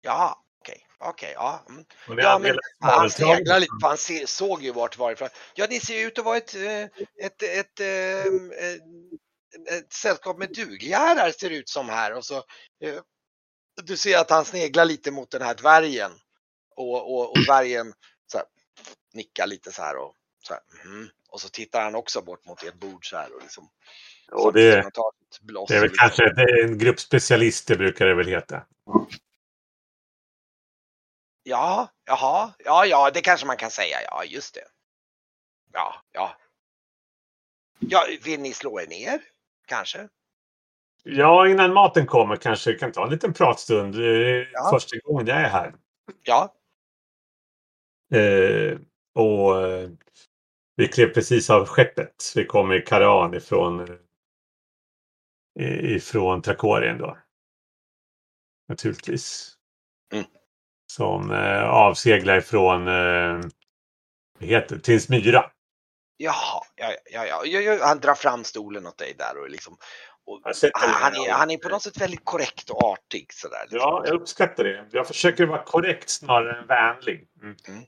A: Jaha, okej, ja. Mm. Ja, men han sneglar lite, han se, såg ju vart varifrån. Ja, ni ser ut att vara ett, eh, ett, ett, eh, ett, ett sällskap med herrar ser det ut som här. Och så, eh, du ser att han sneglar lite mot den här dvärgen. Och, och, och dvärgen så här, nickar lite så här och så här, mhm. Och så tittar han också bort mot ert bord så här. Och liksom,
B: Och det,
A: ett
B: det är väl
A: liksom-
B: kanske det är en grupp specialister brukar det väl heta.
A: Ja, jaha, ja, ja, det kanske man kan säga. Ja, just det. Ja, ja. Ja, vill ni slå er ner? Kanske?
B: Ja, innan maten kommer kanske vi kan ta en liten pratstund.
A: Ja.
B: första gången jag är här.
A: Ja.
B: Eh, och eh, vi klev precis av skeppet. Vi kom i Karan ifrån, ifrån Trakorien då. Naturligtvis.
A: Mm.
B: Som eh, avseglar ifrån eh, heter? Tinsmyra.
A: Jaha, ja, ja, ja, han drar fram stolen åt dig där och liksom. Och han, är, han är på något sätt väldigt korrekt och artig sådär. Liksom.
B: Ja, jag uppskattar det. Jag försöker vara korrekt snarare än vänlig. Mm.
A: Mm.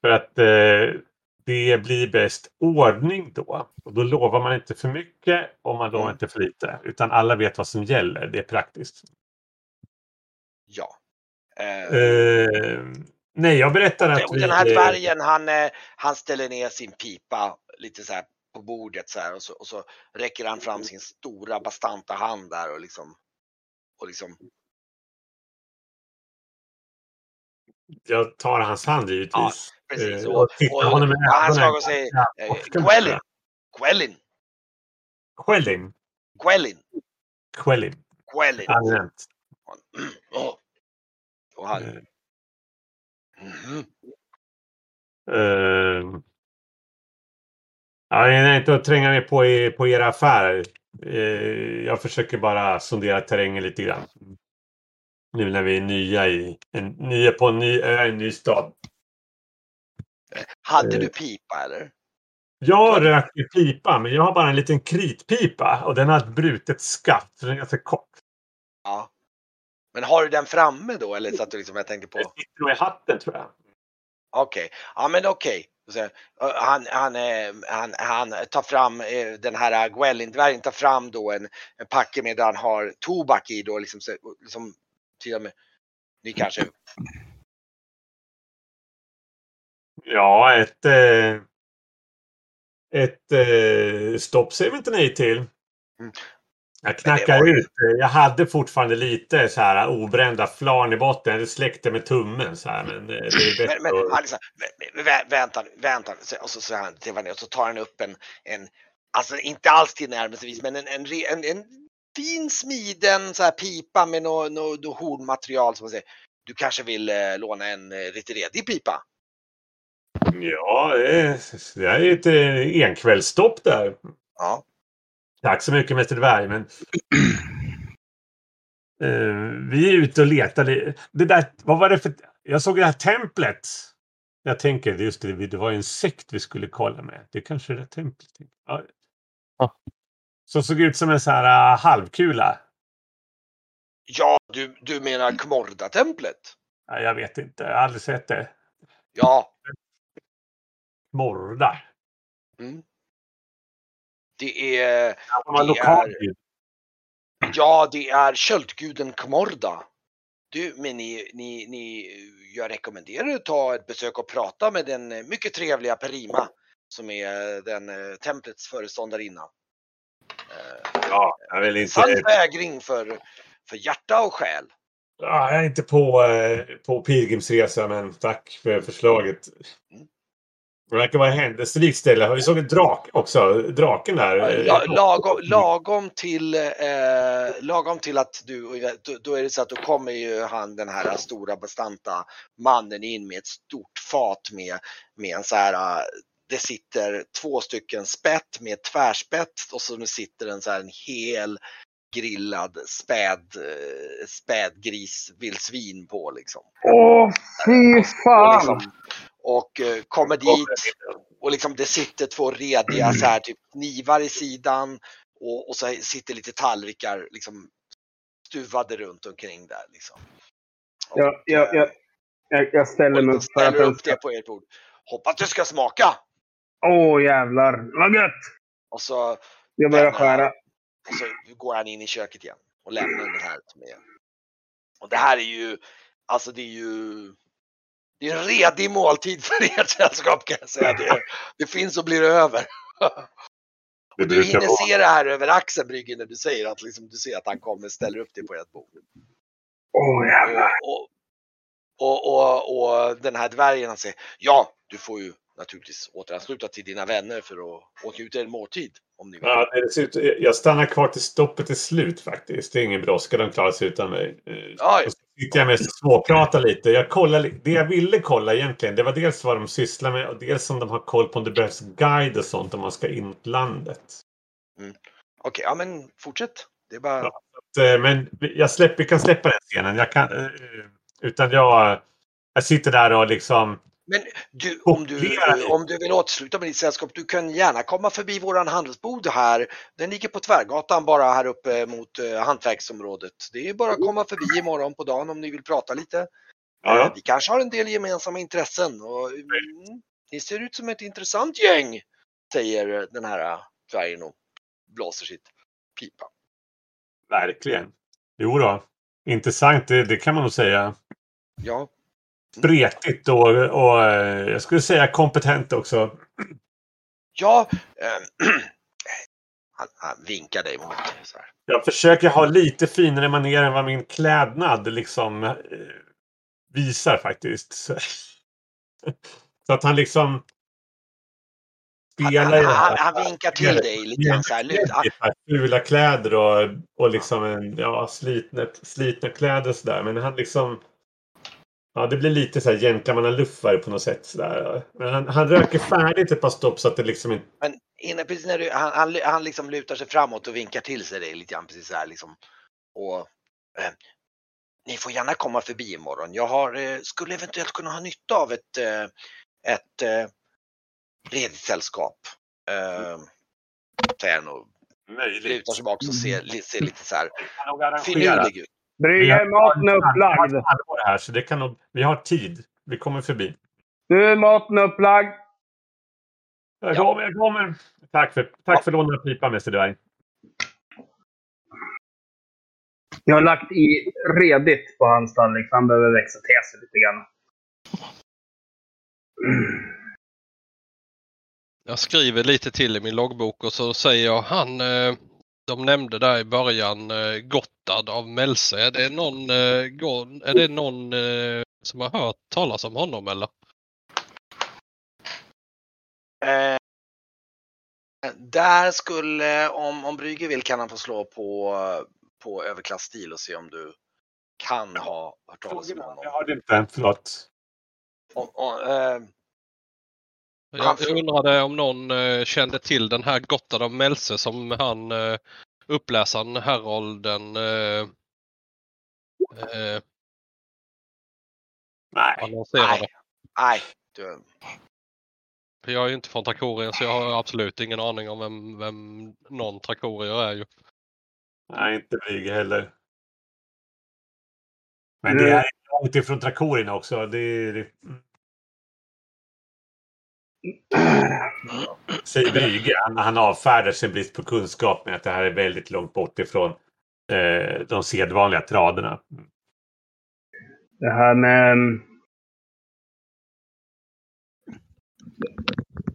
B: För att eh, det blir bäst ordning då. Och då lovar man inte för mycket och man lovar
A: Mm.
B: inte för lite. Utan alla vet vad som gäller. Det är praktiskt.
A: Ja. Eh,
B: nej, jag berättar att
A: och
B: vi...
A: den här dvärgen han, eh, han ställer ner sin pipa lite så här på bordet så här och så, och så räcker han fram sin stora bastanta hand där och liksom och liksom
B: Jag tar hans hand givetvis.
A: precis.
B: Eh,
A: Och,
B: och tittar
A: och,
B: honom
A: och han slår och säger
B: Ja, inte.
A: Gwellin,
B: Skällin.
A: Gwellin,
B: Skällin.
A: Gwellin.
B: Allmänt.
A: Åh. Och han,
B: Eh,
A: mhm.
B: Eh, ja, jag är inte att tränga mig på, på era affärer. Eh, jag försöker bara sondera terrängen lite grann. Nu när vi är nya, i, en, nya på en ny ö, en ny stad.
A: Hade
B: Eh.
A: du pipa eller?
B: Jag röker pipa, men jag har bara en liten kritpipa och den har ett brutet skaft. Så den är ganska kort.
A: Ja. Men har du den framme då eller så att du liksom, jag tänkte
B: Den
A: på,
B: sitter nog i hatten tror jag.
A: okej, ja men okej. Eh, Han, han, eh, han, han tar fram eh, den här Gwellin-dvärgen tar fram då en, en packe med där han har tobak i då liksom, så- liksom till och med, ni kanske,
B: Ja, ett... Eh, ett eh, stopp säger vi inte nej till. Jag knackar
A: ju-
B: ut. eh, Jag hade fortfarande lite så här obrända flarn i botten. Jag hade släckt det med tummen så här. Men eh, det är bättre
A: men, men liksom, vä- vä- vänta, vänta, så- och så till Vanessa och så tar han upp en, en alltså inte alls tillnärmelsevis, men en, en, en, en fin smiden så här pipa med något nå, nå hornmaterial som man säger. Du kanske vill eh, låna en eh, lite redig pipa?
B: Ja, det är, det är ett eh, enkvällsstopp där.
A: Ja.
B: Tack så mycket Mäster Dvärg. Men... Eh, vi är ute och letar. Det där, vad var det för... Jag såg det här templet. Jag tänker, just det, det var ju en sekt vi skulle kolla med. Det kanske är det templet. Ja.
F: Ja.
B: Som såg ut som en sån här uh, halvkula.
A: Ja, du, du menar Kmorda-templet?
B: Ja, jag vet inte, jag har aldrig sett det.
A: Ja.
B: Morda.
A: Mm. Det är,
B: var
A: Det är- ja det är köldguden Kmorda. Du, men ni, ni, ni, jag rekommenderar att ta ett besök och prata med den mycket trevliga Perima som är den eh, templets föreståndarinna. Eh,
B: Ja, jag vill inte...
A: Sann vägring för, för hjärta och själ.
B: Ja, jag är inte på, eh, på pilgrimsresa, men tack för förslaget.
A: Mm.
B: Det verkar vara händelserikt ställe. Vi såg en drake också. Draken där. eh,
A: La, lagom, lagom, till, eh, lagom till att du, då, då är det så att då kommer ju han den här stora bastanta mannen in med ett stort fat med, med en så här, eh, det sitter två stycken spett med tvärspett och så sitter en så här en hel grillad späd, eh, spädgris, vildsvin på liksom.
C: Åh, fy
A: Och,
C: fan!
A: liksom, och eh, kommer dit och liksom det sitter två rediga så här typ knivar i sidan och, och så sitter lite tallrikar liksom stuvade runt omkring där liksom. Och,
C: Jag, jag, jag, jag, jag ställer mig upp
A: ställer upp det på ert bord. Hoppas du ska smaka!
C: Åh jävlar, vad gött!
A: Och så,
C: Jag börjar skära.
A: och så går han in i köket igen och lämnar den här till mig. Och det här är ju, alltså det är ju det är en redig måltid för ert sällskap kan jag säga. Det, det finns och blir över.
B: Det
A: Och du hinner
B: vara.
A: se det här över axeln Brygge när du säger att liksom, du ser att han kommer och ställer upp det på ert bord.
C: Åh jävlar.
A: Och, och, och, och, den här dvärgen han säger ja, du får ju naturligtvis återansluta till dina vänner för att åtnjuta en måltid om ni vill.
B: Ja, det ser ut, jag stannar kvar till stoppet är slut faktiskt. Det är ingen brådska. De klarar sig utan mig. Eh, så sitter jag mest och småpratar lite. Jag kollar, det jag ville kolla egentligen, det var dels vad de sysslar med och dels om de har koll på om det behövs guide och sånt om man ska in i landet.
A: Okej, ja men fortsätt. Det är bara...
B: Ja. Eh, Men jag släpper, vi kan släppa den scenen. Jag kan, eh, utan jag, jag sitter där och liksom...
A: Men du, om du, om du vill återsluta med ditt sällskap, du kan gärna komma förbi våran handelsbod här. Den ligger på Tvärgatan bara här uppe mot eh, hantverksområdet. Det är bara att komma förbi imorgon på dagen om ni vill prata lite.
B: Ja,
A: Vi kanske har en del gemensamma intressen och mm, ni ser ut som ett intressant gäng, säger den här eh, dvärgen och blåser sitt pipa.
B: verkligen. Jo då. Intressant, det, det kan man nog säga.
A: Ja,
B: Spretigt och, och eh, jag skulle säga kompetent också.
A: ja. Eh, han, han vinkar dig mot så här.
B: Jag försöker ha lite finare manér än vad min klädnad liksom eh, visar faktiskt. Så, att han liksom spelar
A: Han, han,
B: här.
A: han vinkar till dig lite så här. Luta.
B: Fula kläder och, och liksom en, ja, slitna, slitna kläder och sådär. Men han liksom... Ja, det blir lite så här gentlemannaluffare på något sätt. Sådär. Men han, han röker färdigt ett par stopp så att det liksom inte...
A: Men innan, precis när du, han, han, han liksom lutar sig framåt och vinkar till sig dig lite grann precis så här liksom. Och eh, ni får gärna komma förbi imorgon. Jag har, eh, skulle eventuellt kunna ha nytta av ett, eh, ett eh, ledigt sällskap. Eh, säger han och
B: Möjligt.
A: lutar sig bak och ser, ser lite så här finurlig ut.
C: Brygge, maten är upplagd.
B: Vi har det här, så det kan nog, vi har tid. Vi kommer förbi.
C: Nu är maten upplagd.
B: Jag
A: Ja.
B: kommer, jag kommer. Tack för, tack
A: Ja.
B: för lånade pipan, Mäster Dvärg.
C: Jag har lagt i redigt på hans tallrik. Han behöver växa till sig lite grann.
D: Jag skriver lite till i min loggbok och så säger jag han, eh, de nämnde där i början eh, Gottard av Melse. Är det någon, eh, är det någon eh, som har hört talas om honom eller?
A: Eh, där skulle, om, om Brygge vill kan han få slå på, på överklassstil och se om du kan ha hört talas om honom.
B: Jag hörde inte. Förlåt.
A: Om, om, eh,
D: Jag, undrade om någon eh, kände till den här Gottard av Melse som han eh, uppläsaren Herolden eh, eh,
B: Nej.
D: annonserade.
A: nej, nej. Du,
D: För jag är ju inte från Trakorien så jag har absolut ingen aning om vem, vem någon Trakorier är ju.
B: Nej, inte Brygge heller. Men
C: Mm.
B: det är långt ifrån Trakorierna också. Det är... Säger Brygge. Han, han avfärdar sin brist på kunskap med att det här är väldigt långt bort ifrån eh, de sedvanliga traderna.
C: Det här med... mm,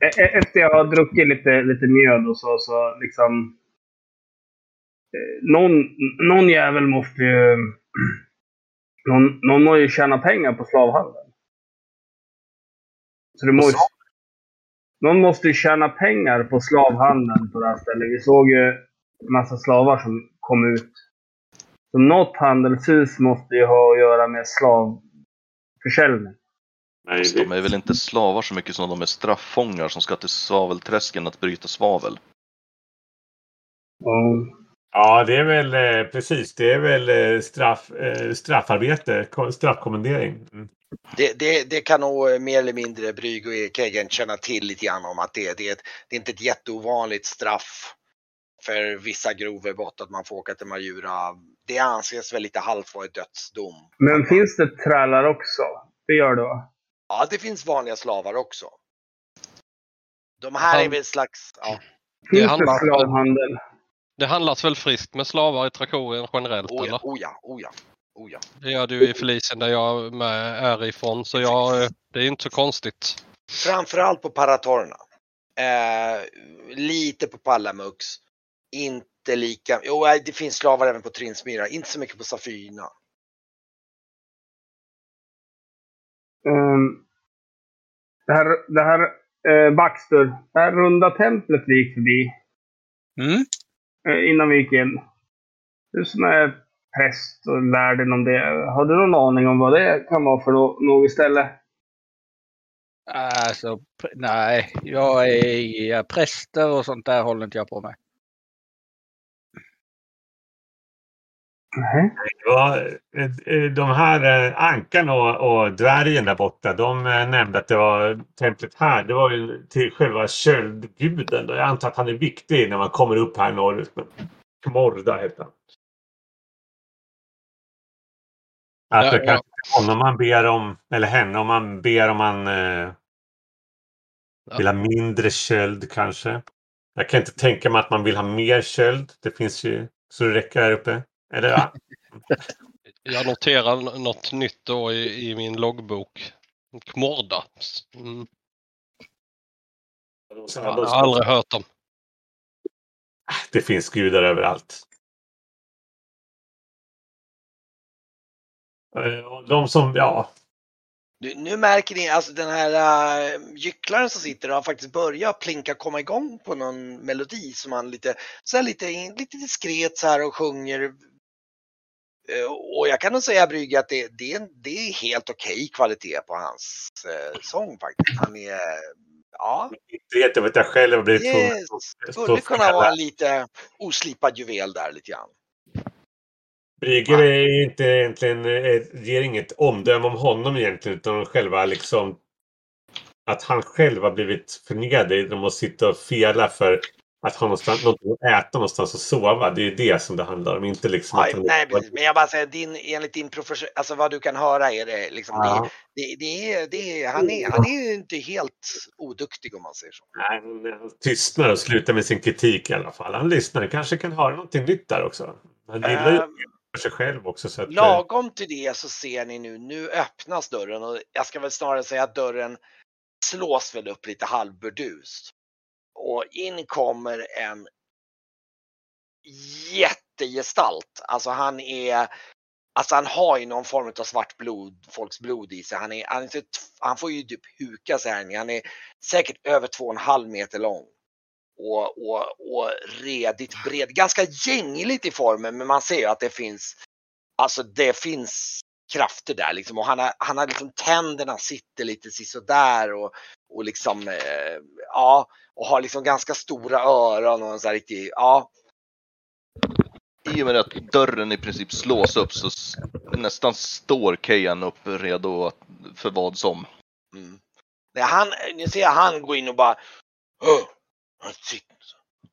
C: E- e- Efter jag har druckit lite, lite mjöd och så, så liksom... eh, Någon, någon jävel måste ju... Någon, någon må ju tjäna pengar på slavhandeln. Så det måste, någon måste ju tjäna pengar på slavhandeln på det här stället. Vi såg ju en massa slavar som kom ut. Så något handelshus måste ju ha att göra med slavförsäljning.
B: Nej,
E: de är väl inte slavar så mycket som de är strafffångar som ska till svavelträsken att bryta svavel.
C: Och
B: Ja, det är väl eh, precis. Det är väl eh, straff, eh, straffarbete, ko- straffkommendering. Mm.
A: Det, det, det kan nog eh, mer eller mindre Brygge och Erik Häggen känna till lite grann om att det, det, är ett, det är inte ett jätteovanligt straff för vissa grova brott att man får åka till Majura. Det anses väl lite halvt vara ett dödsdom.
C: Men finns det trälar också? Det gör det va?
A: Ja, det finns vanliga slavar också. De här är
D: Han-
A: väl ett slags, ja,
C: Finns det,
D: handlar-
C: slavhandel?
D: Det handlas väl friskt med slavar i Trakorien generellt
A: oh ja,
D: eller?
A: oh ja, oh ja, oh ja.
D: Det gör du i Felicien där jag med är ifrån så jag, det är inte så konstigt.
A: Framförallt på Paratorna. Eh, lite på Pallamux. Inte lika, jo det finns slavar även på Trinsmyra, inte så mycket på Safyrna.
C: Um, det här, det här eh, Baxter, det här runda templet vi gick förbi
F: Mm.
C: eh, innan vi gick in. Det är sådana här präst och lär dig om det. Har du någon aning om vad det kan vara för nå- något istället?
F: Alltså, nej. Jag är präster och sånt där håller inte jag på med.
C: Nej.
B: Ja, eh, de här eh, ankan och, och dvärgen där borta, de eh, nämnde att det var templet här, det var ju till själva köldguden. Jag antar att han är viktig när man kommer upp här norrut. Men Morda heter han. Att
D: Ja,
B: det
D: ja.
B: kanske är honom man ber om, eller henne om man ber om man eh,
D: Ja.
B: vill ha mindre köld kanske. Jag kan inte tänka mig att man vill ha mer köld. Det finns ju så det räcker här uppe. Eller ja.
D: Jag noterar något nytt då i, i min loggbok. Kmorda. Mm. Jag har aldrig hört om.
B: Det finns gudar överallt. Och De som, ja,
A: Nu, nu märker ni, alltså den här uh, gycklaren som sitter har faktiskt börjat plinka komma igång på någon melodi som han lite, så lite, lite diskret så här och sjunger. Eh, och jag kan nog säga Brygge att det, det, är- det är helt okej kvalitet på hans eh, sång faktiskt. Han är, ja,
B: det vet jag själv har blivit
A: det skulle kunna vara en lite oslipad juvel där lite grann.
B: Brygger är inte egentligen, eh, ger inget omdöme om honom egentligen utan själva liksom att han själv har blivit förnedrad genom att sitta och fela för att ha någonstans, någonting att äta någonstans och sova. Det är det som det handlar om. Inte liksom
A: Nej,
B: att han...
A: nej precis. Men jag bara säger, din, enligt din profession, alltså vad du kan höra är det liksom,
B: Ja.
A: det, det, det, är, det är, han, är, han är ju inte helt oduktig om man säger så.
B: Nej, han- han tystnar och slutar med sin kritik i alla fall. Han lyssnar. kanske kan höra någonting nytt där också. Han gillar ju
A: Ehm,
B: för sig själv också. Så att, eh,
A: Lagom till det så ser ni nu, nu öppnas dörren och jag ska väl snarare säga att dörren slås väl upp lite halvburdust. Och in kommer en jättegestalt. Alltså han är, alltså han har ju någon form av svart blod, folks blod i sig. Han, är, han, är, han får ju typ huka sig här. Han är säkert över två och en halv meter lång. Och, och, och redigt bred, ganska gängligt i formen men man ser ju att det finns Alltså det finns krafter där liksom och han har, han har liksom tänderna sitter lite sisådär och, och liksom eh, ja och har liksom ganska stora öron och en sån här riktig, ja.
E: I och med att dörren i princip slås upp så nästan står Kejan upp redo för vad som.
A: Mm. Nej, han, ni ser han gå in och bara. Typ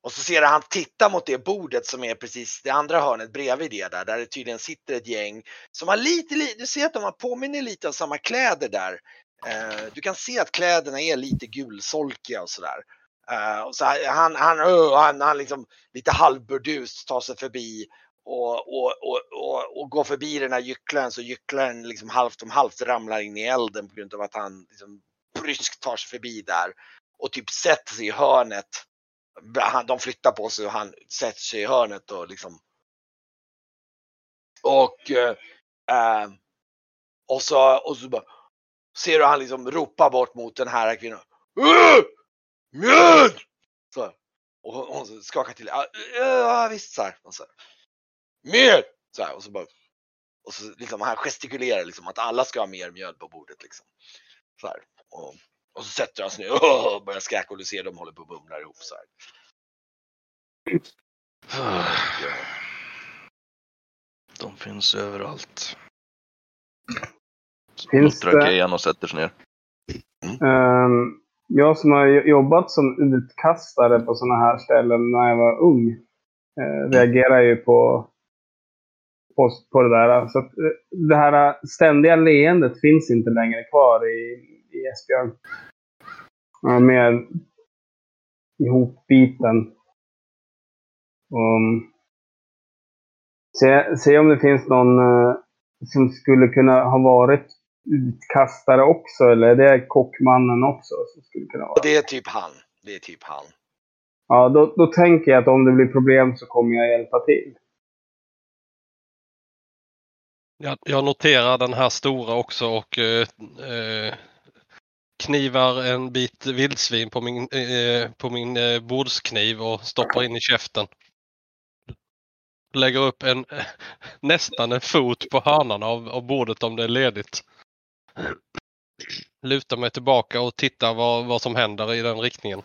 A: och så ser han titta mot det bordet som är precis det andra hörnet bredvid det där, där det tydligen sitter ett gäng som har lite, lite du ser att de har påminner lite om samma kläder där. Eh, du kan se att kläderna är lite gulsolkiga och sådär. Eh, och så han, han, han, han liksom lite halvburdust tar sig förbi och, och, och, och, och går förbi den här gycklaren så gycklaren liksom halvt om halvt ramlar in i elden på grund av att han liksom bryskt tar sig förbi där och typ sätter sig i hörnet. De flyttar på sig och han sätter sig i hörnet och liksom. Och eh, eh, och så och så bara ser du han liksom ropa bort mot den här kvinnan. Mjöd! Så och hon, hon skakar till. Ja, visst så här. Och så. Mjöd! Så här, och så bara och så liksom han gestikulerar liksom att alla ska ha mer mjöd på bordet liksom. Så här. Och, och så sätter han sig ner och börjar skräka och du ser de håller på och bumlar ihop så här. Eh,
E: De finns överallt.
C: Finns
E: Muttrar
C: det-
E: Kejan och sätter sig ner.
C: Ehm, jag som har jobbat som utkastare på sådana här ställen när jag var ung eh, reagerar ju på, på, på det där. Så att, eh, det här ständiga leendet finns inte längre kvar i, i Esbjörn. Jag är mer ihopbiten. Um, se, se om det finns någon eh, som skulle kunna ha varit utkastare också, eller är det kockmannen också? Som skulle kunna vara?
A: det är typ han. Det är typ han.
C: Ja, då, då tänker jag att om det blir problem så kommer jag hjälpa till.
D: Jag, jag noterar den här stora också och eh, eh, knivar en bit vildsvin på min, eh, på min eh, bordskniv och stoppar in i käften. lägger upp en nästan en fot på hörnan av, av bordet om det är ledigt. Lutar mig tillbaka och tittar vad, vad som händer i den riktningen.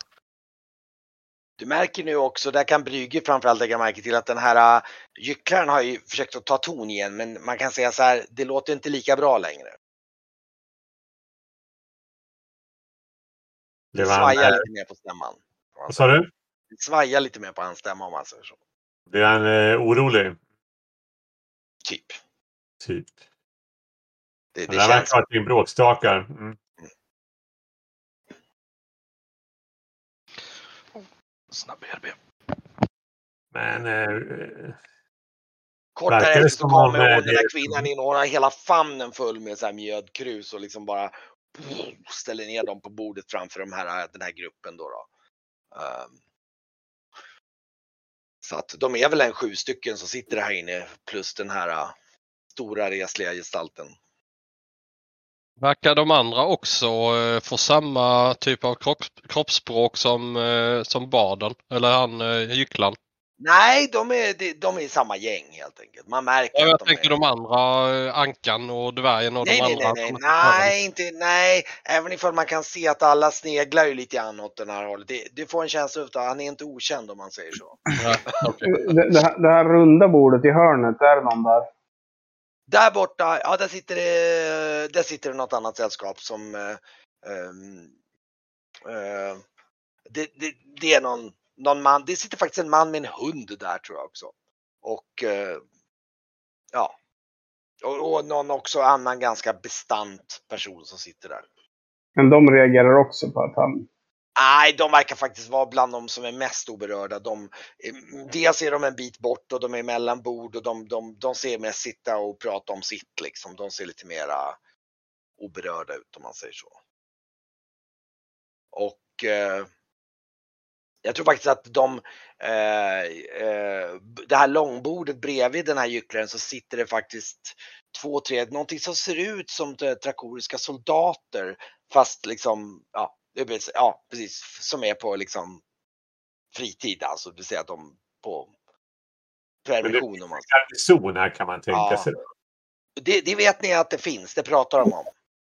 A: Du märker nu också, där kan Brygge framförallt lägga märke till att den här uh, gycklaren har ju försökt att ta ton igen men man kan säga så här, det låter inte lika bra längre.
B: Det
A: svajar
B: han, eh,
A: lite mer på stämman.
B: vad sa du?
A: Det svajar lite mer på hans stämma om man säger så.
B: Blir han eh, orolig?
A: Typ.
B: Typ.
A: Det,
B: Det,
A: det
B: där verkar
A: känns
B: vara bråkstakar. Mm.
E: Snabb BRB.
B: Men eh,
A: Kort därefter så kommer hon,
B: eh,
A: den där kvinnan in och hon har hela famnen full med så här mjödkrus och liksom bara ställer ner dem på bordet framför de här, äh, den här gruppen då. då. Um, så att de är väl en sju stycken som sitter här inne plus den här uh, stora resliga gestalten.
D: Verkar de andra också uh, få samma typ av kropp, kroppsspråk som, uh, som barden? Eller han eh, gycklan?
A: Nej, de är, de- de är samma gäng helt enkelt. Man märker
D: Ja,
A: att
D: jag
A: de
D: tänker
A: är...
D: de andra, eh, Ankan och dvärgen och
A: Nej,
D: de
A: nej,
D: andra.
A: nej, nej, nej, inte, nej, även ifall man kan se att alla sneglar ju lite grann åt den här hållet. Det, du får en känsla av att han är inte okänd om man säger så.
D: Nej, okej.
C: Det, det, här, det här runda bordet i hörnet, är det någon där?
A: Där borta, ja där sitter det, där sitter det något annat sällskap som ehm, eh, det, det, det är någon, någon man, det sitter faktiskt en man med en hund där tror jag också. Och eh, ja. Och, och någon också annan ganska bestant person som sitter där.
C: Men de reagerar också på att han...
A: Nej, de verkar faktiskt vara bland de som är mest oberörda. De, eh, dels är de en bit bort och de är mellan bord och de, de, de ser mest sitta och prata om sitt liksom. De ser lite mera oberörda ut om man säger så. Och eh, jag tror faktiskt att de, eh, eh, det här långbordet bredvid den här gycklaren så sitter det faktiskt två, tre, någonting som ser ut som trakoriska soldater fast liksom, ja, ja precis, som är på liksom fritid alltså, det vill säga att de på permission om man
B: garnison här kan man tänka
A: Ja.
B: sig.
A: det, det vet ni att det finns, det pratar de om.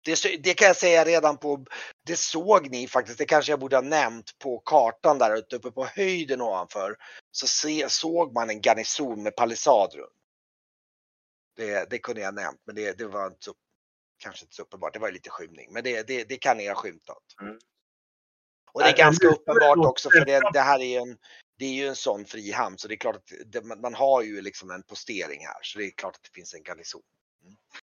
A: Det, det kan jag säga redan på, det såg ni faktiskt, det kanske jag borde ha nämnt på kartan där ute uppe på höjden ovanför. Så se, såg man en garnison med palissad runt. Det, det kunde jag nämnt, men det, det var inte så, kanske inte så uppenbart, det var lite skymning. Men det, kan ni ha skymtat.
B: Mm.
A: Och det är ganska uppenbart också för det, det här är ju en, det är ju en sån fri hamn så det är klart att det, man har ju liksom en postering här så det är klart att det finns en garnison.
C: Det,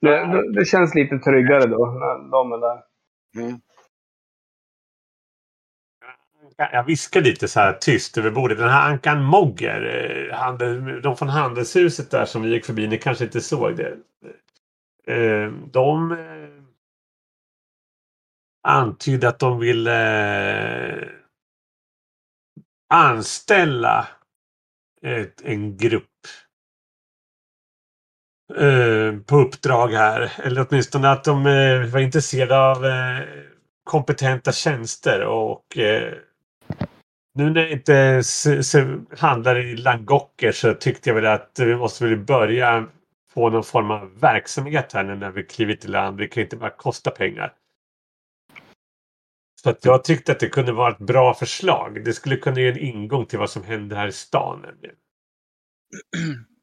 C: det, det känns lite tryggare då, när de är där.
B: Jag viskar lite så här tyst över bordet. Den här Ankan Mogger, eh, handel, de från Handelshuset där som vi gick förbi, ni kanske inte såg det. Eh, De eh, antydde att de ville anställa ett, en grupp eh, på uppdrag här. Eller åtminstone att de eh, var intresserade av eh, kompetenta tjänster och eh, nu när jag inte handlar i Langocker så tyckte jag väl att vi måste väl börja få någon form av verksamhet här nu när vi klivit i land. Det kan inte bara kosta pengar. Så att jag tyckte att det kunde vara ett bra förslag. Det skulle kunna ge en ingång till vad som händer här i stan.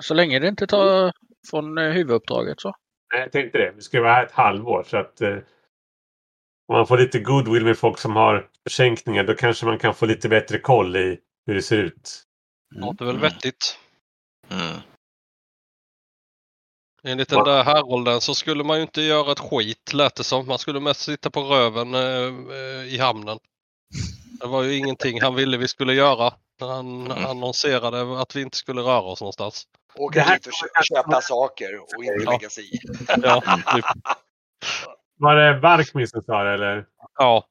F: Så länge det inte tar från eh, huvuduppdraget så.
B: Nej, jag tänkte det. Vi ska vara här ett halvår så att eh, om man får lite goodwill med folk som har försänkningar då kanske man kan få lite bättre koll i hur det ser ut.
D: Låter väl
E: Mm.
D: vettigt.
E: Mm.
D: Enligt den där härolden så skulle man ju inte göra ett skit lät det som. Man skulle mest sitta på röven eh, eh, i hamnen. Det var ju ingenting han ville vi skulle göra. när Han
E: Mm.
D: annonserade att vi inte skulle röra oss någonstans.
A: Åka
B: Det här
A: dit och kö- köpa saker och inte
D: Ja.
A: lägga sig i.
D: Ja, typ.
B: Var det Varkmin som sa det eller?
D: ja.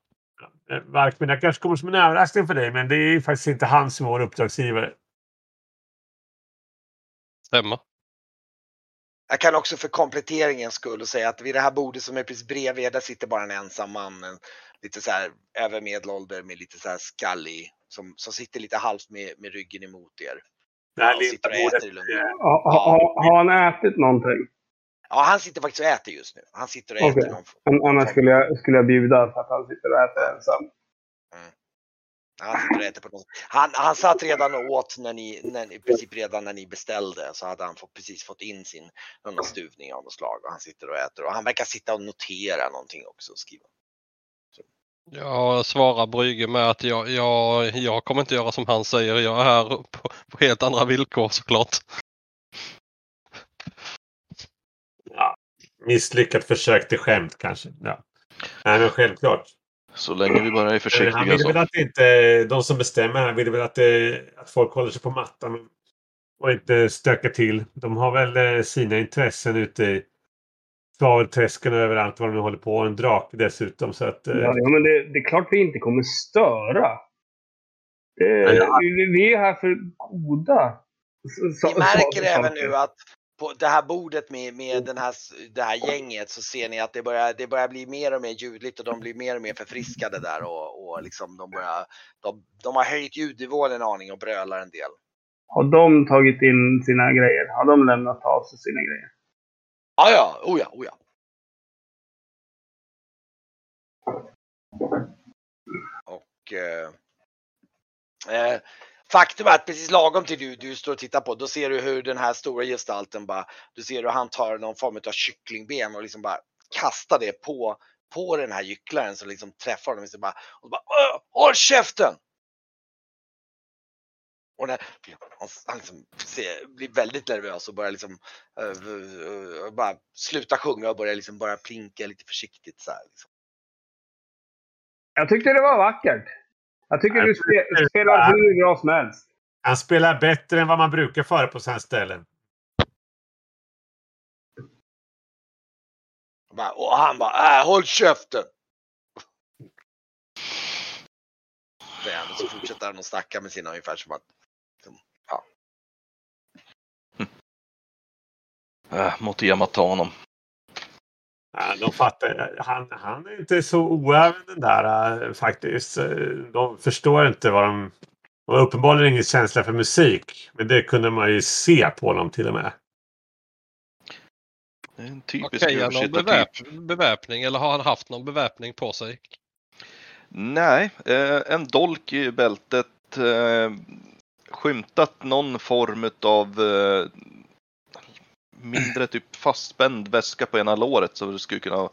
B: Eh, Varkmin, det kanske kommer som en överraskning för dig men det är faktiskt inte han som är vår uppdragsgivare.
D: stämmer.
A: Jag kan också för kompletteringens skull säga att vid det här bordet som är precis bredvid, där sitter bara en ensam man. En, lite så här över medelålder med lite så här skallig. Som, som sitter lite halvt med, med ryggen emot er.
B: Det här
A: Han sitter och
B: limpa
A: äter i lugn.
C: Ha, ha, ha, har han ätit någonting?
A: Ja, han sitter faktiskt och äter just nu. Han sitter och äter
C: Okej.
A: någon
C: An- Annars skulle jag, skulle jag bjuda för att han sitter och äter ensam.
A: Han, sitter och äter på något. Han, han satt redan och åt när ni, när, i princip redan när ni beställde så hade han fått, precis fått in sin någon stuvning av något slag och han sitter och äter och han verkar sitta och notera någonting också och skriva.
D: Jag svarar Brygge med att jag, jag, jag kommer inte göra som han säger. Jag är här på, på helt andra villkor såklart.
B: Misslyckat försök till skämt kanske. Ja. Nej, men självklart.
E: Så länge vi bara är
B: Han
E: försiktiga
B: vill
E: så.
B: väl att inte, de som bestämmer här vill väl att, det, att folk håller sig på mattan och inte stökar till. De har väl eh, sina intressen ute i svavelträsken och överallt vad de nu håller på. En drake dessutom. Så att, eh,
C: Ja, ja, men det, det är klart vi inte kommer störa. Det,
B: ja.
C: vi, vi är här för goda. s-
A: Ni
C: sa-
A: märker
C: saker.
A: även nu att på det här bordet med, med den här, det här gänget så ser ni att det börjar, det börjar bli mer och mer ljudligt och de blir mer och mer förfriskade där och, och liksom de börjar, de, de har höjt ljudnivån en aning och brölar en del.
C: Har de tagit in sina grejer? Har de lämnat av sig sina grejer?
A: Ja, ja, oh ja, oh ja. Och eh, eh, faktum är att precis lagom till du, du står och tittar på, då ser du hur den här stora gestalten bara, du ser hur han tar någon form av kycklingben och liksom bara kastar det på, på den här gycklaren som liksom träffar honom. Och, bara, och bara Håll käften! Och när, han, han liksom ser, blir väldigt nervös och börjar liksom uh, uh, bara sluta sjunga och börjar liksom bara plinka lite försiktigt så här. Liksom.
C: Jag tyckte det var vackert. Jag tycker
B: Jag
C: du spelar hur bra som helst.
B: Han spelar bättre än vad man brukar föra på sådana ställen.
A: Och han bara, äh, håll käften! Så fortsätter han att snacka med sina ungefär som att,
E: Äh, Motema ta honom.
B: Ja, de fattar, han, han är inte så oäven den där äh, faktiskt. Eh, De förstår inte vad de... De har uppenbarligen ingen känsla för musik. Men det kunde man ju se på dem till och med.
E: Det är en typisk
D: Okej, okay, någon beväp beväpning eller har han haft någon beväpning på sig?
E: Nej, eh, en dolk i bältet. Eh, skymtat någon form av eh, mindre typ fastspänd väska på ena låret så det skulle kunna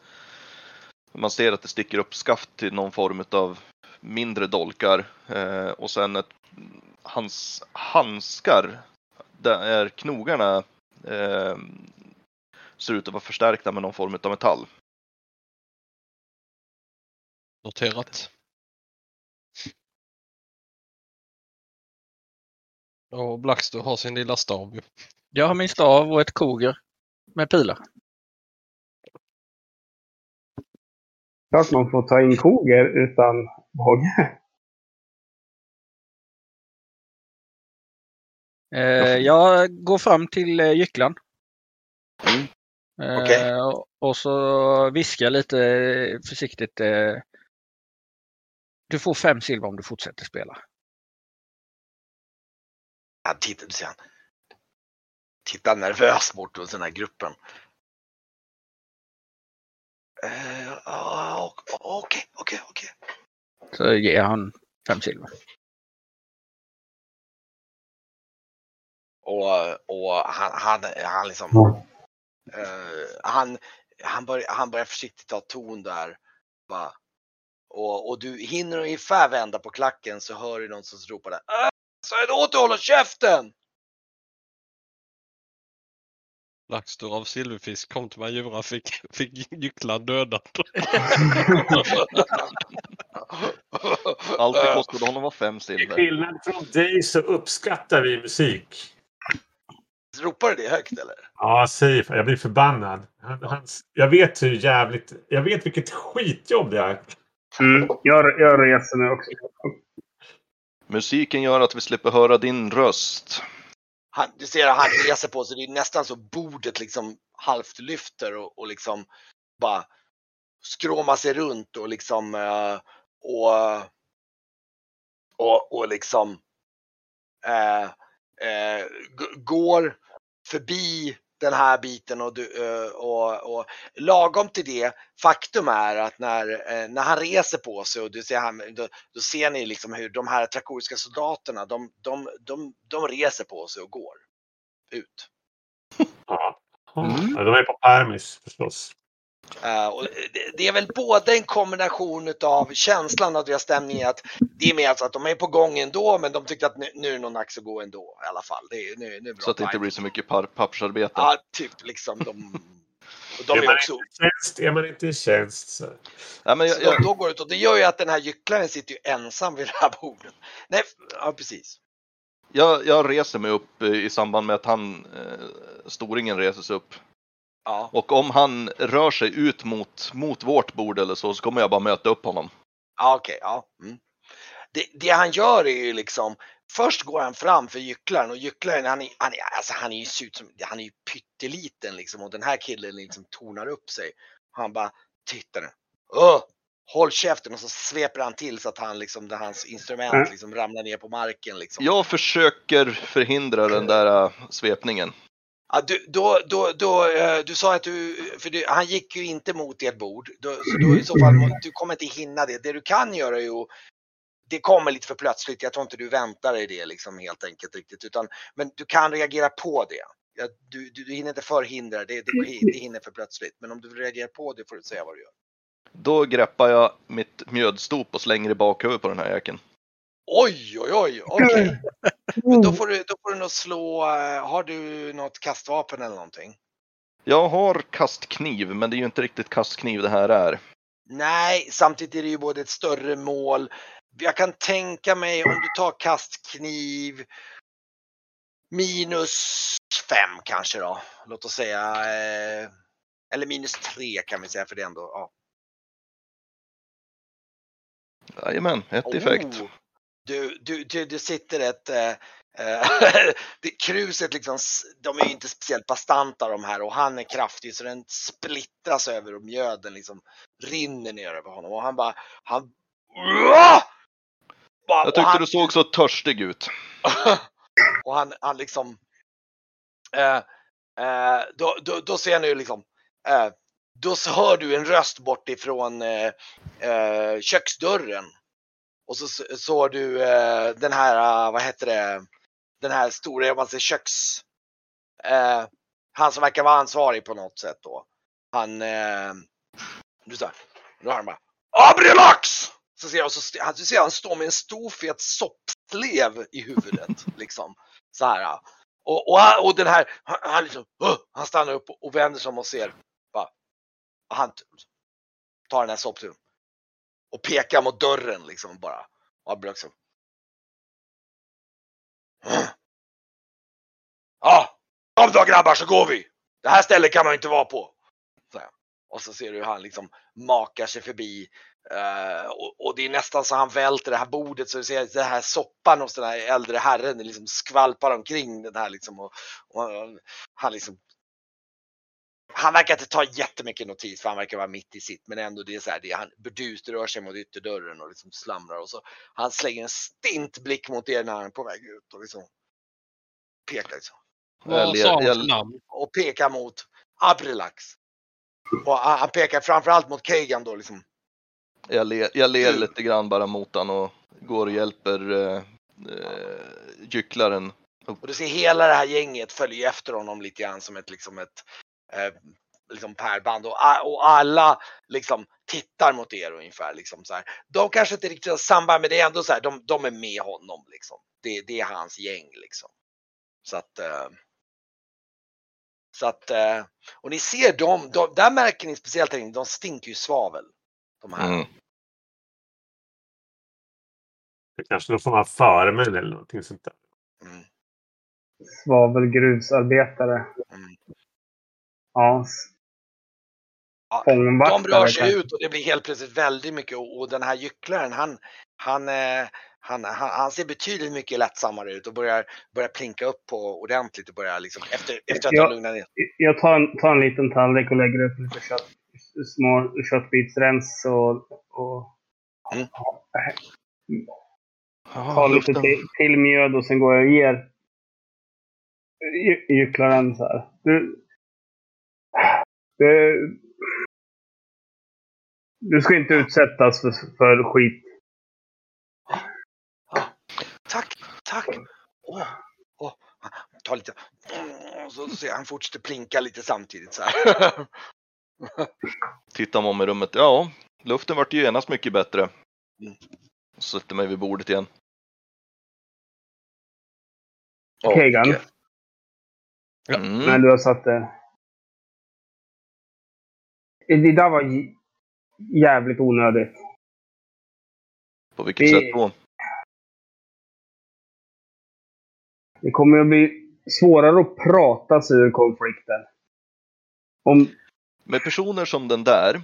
E: man ser att det sticker upp skaft till någon form av mindre dolkar eh, och sen ett, hans handskar där knogarna eh, ser ut att vara förstärkta med någon form av metall.
D: Noterat. Och Blackstone har sin lilla stav ju.
F: Jag har min stav och ett koger med pilar.
C: Klart man får ta in koger utan båge.
F: Eh, jag går fram till eh, gycklan.
E: Mm.
F: Eh, och- så viskar jag lite eh, försiktigt. Eh, du får fem silver om du fortsätter spela.
A: Tittar, du ser han. Tittar nervöst bort hos den här gruppen. Eh, Okej, okej, okej.
F: Så ger han fem silver.
A: Och, och han, han, han liksom. eh, han, han, börjar, han börjar försiktigt ta ton där. Bara. Och, och du hinner ungefär vända på klacken så hör du någon som ropar där. "Äh, Sa jag åt dig att hålla käften!
D: Blackstor av silverfisk kom till Majura fick, fick gycklan dödad.
E: Allt det kostade honom var fem
B: Till
E: silver.
B: skillnad från dig så uppskattar vi musik.
A: Ropar du det högt eller?
B: Ja, säg Jag blir förbannad. Han, han, jag vet hur jävligt... Jag vet vilket skitjobb det är.
C: Mm. Jag, jag reser mig också.
E: Musiken gör att vi slipper höra din röst.
A: Han, du ser att han reser på sig. Det är nästan så bordet liksom halvt lyfter och, och liksom bara skråmar sig runt och liksom eh, och, och, och liksom eh, eh, går förbi den här biten och, du, eh, och, och lagom till det, faktum är att när, eh, när han reser på sig och du ser han, då, då ser ni liksom hur de här trakoriska soldaterna, de, de, de, de reser på sig och går ut.
B: Ja.
F: Mm.
B: Ja, de är på permis förstås.
A: Och det, det är väl både en kombination av känslan av deras stämning att det är mer alltså att de är på gång ändå men de tyckte att nu, nu är det nog dags att gå ändå i alla fall. Det är, nu, nu är det bra
E: Så att det inte blir så mycket pappersarbete.
A: Ja, typ liksom. De, och de
B: är,
A: är
B: man
A: också,
B: inte tjänst, är man inte i tjänst så...
E: Ja, men jag,
A: så
E: jag,
A: då går det ut och det gör ju att den här gycklaren sitter ju ensam vid det här bordet. Nej, ja precis.
E: jag, jag reser mig upp eh, i samband med att han, eh, storingen reser sig upp.
A: Ja,
E: Och om han rör sig ut mot, mot vårt bord eller så, så kommer jag bara möta upp honom.
A: ja okej, ja. Mm. Det, det han gör är ju liksom, först går han fram för gycklaren och gycklaren han är, han är, alltså han är ju ser ut som, han är ju pytteliten liksom och den här killen liksom tornar upp sig. Han bara, titta nu. Öh! Håll käften och så sveper han till så att han liksom, hans instrument
C: Mm.
A: liksom ramlar ner på marken liksom.
E: Jag försöker förhindra den där äh, svepningen.
A: Ja, du, då, då, då, eh, du sa att du, för du, han gick ju inte mot ert bord, då, så då i så fall, du kommer inte hinna det. Det du kan göra är ju, det kommer lite för plötsligt, jag tror inte du väntar dig det liksom helt enkelt riktigt, utan, men du kan reagera på det. Ja, du, du, du hinner inte förhindra det, det, det hinner för plötsligt, men om du reagerar på det får du säga vad du gör.
E: Då greppar jag mitt mjödstop och slänger i bakhuvudet på den här jäkeln.
A: Oj, oj, oj, okej. Men Då får du, då får du nog slå, eh, har du något kastvapen eller någonting?
E: Jag har kastkniv, men det är ju inte riktigt kastkniv det här är.
A: Nej, samtidigt är det ju både ett större mål. Jag kan tänka mig om du tar kastkniv minus fem kanske då. Låt oss säga. Eh, eller minus tre kan vi säga för det ändå. Ja.
E: Jajamän, ett effekt.
A: Du, du, du, du sitter ett eh, eh, det, kruset liksom, de är ju inte speciellt bastanta de här och han är kraftig så den splittras över och mjöden liksom rinner ner över honom och han bara, han! Bara-
E: Jag tyckte
A: han,
E: du såg så törstig ut.
A: och han, han liksom eh, eh, då, då, då ser ni liksom eh, då hör du en röst bort ifrån eh, eh, köksdörren. Och så såg du eh, den här, eh, vad heter det, den här stora, om man säger köks... Eh, han som verkar vara ansvarig på något sätt då. Han, eh, du sa, då har han bara Abrilax! Så ser jag, så, han, ser han står med en stor fet soppslev i huvudet liksom. Så här. Och, och, han- och den här, han, han liksom, "Åh!" han stannar upp och, och vänder sig om och ser. Bara, han tar den här sopptuben och pekar mot dörren liksom bara. Och han blir också. Ja, kom då grabbar så går vi. Det här stället kan man inte vara på. Så. Och så ser du hur han liksom makar sig förbi. Uh, och, och det är nästan så han välter det här bordet så du ser den här soppan hos den här äldre herren liksom skvalpar omkring den här liksom. Och, och han liksom han verkar inte ta jättemycket notis för han verkar vara mitt i sitt men ändå det är så här, det är, han burdust rör sig mot ytterdörren och liksom slamrar och så han slänger en stint blick mot er när han är på väg ut och liksom pekar liksom.
E: Jag
D: Vad sa han
E: jag-
D: för namn?
A: Och pekar mot Abrilax. Och han pekar framförallt mot Kagan då liksom.
E: Jag ler, jag ler
A: Mm.
E: lite grann bara mot han och går och hjälper eh, eh, gycklaren.
A: Och du ser hela det här gänget följer efter honom lite grann som ett liksom ett eh, liksom pärlband och, och alla liksom tittar mot er ungefär liksom så här. De kanske inte riktigt har samband men det är ändå så här, de, de är med honom liksom. Det, det är hans gäng liksom. Så att eh, så att eh, och ni ser dem, de, där märker ni speciellt att de stinker ju svavel. De här.
E: Mm.
B: Det kanske någon form av förmän eller någonting sånt där.
A: Mm.
C: Svavelgruvsarbetare.
A: Mm.
C: Ja.
A: Ja. De rör sig ut och det blir helt plötsligt väldigt mycket och, och den här gycklaren han, han, eh, han, han, han ser betydligt mycket lättsammare ut och börjar, börjar plinka upp på ordentligt och börjar liksom efter, efter att
C: Ja.
A: han lugnar ner.
C: Jag tar en, tar en liten tallrik och lägger upp lite kött, små köttbitsrens och, och
A: Mm.
C: tar lite till, till mjöd och sen går jag och ger gy- gycklaren så här. Du, du, du ska inte utsättas för, för skit.
A: Tack, tack. Åh, åh. Ta lite. Och så ser jag han fortsätter plinka lite samtidigt så här.
E: Tittar man om i rummet. Ja, luften vart ju genast mycket bättre.
A: Mm.
E: Sätter mig vid bordet igen.
C: Kegan,
A: eh,
D: Ja.
E: Mm.
C: när du har satt det. Det där var jävligt onödigt.
E: På vilket
C: det-
E: sätt då?
C: Det kommer att bli svårare att prata sig ur konflikten. Om,
E: Med personer som den där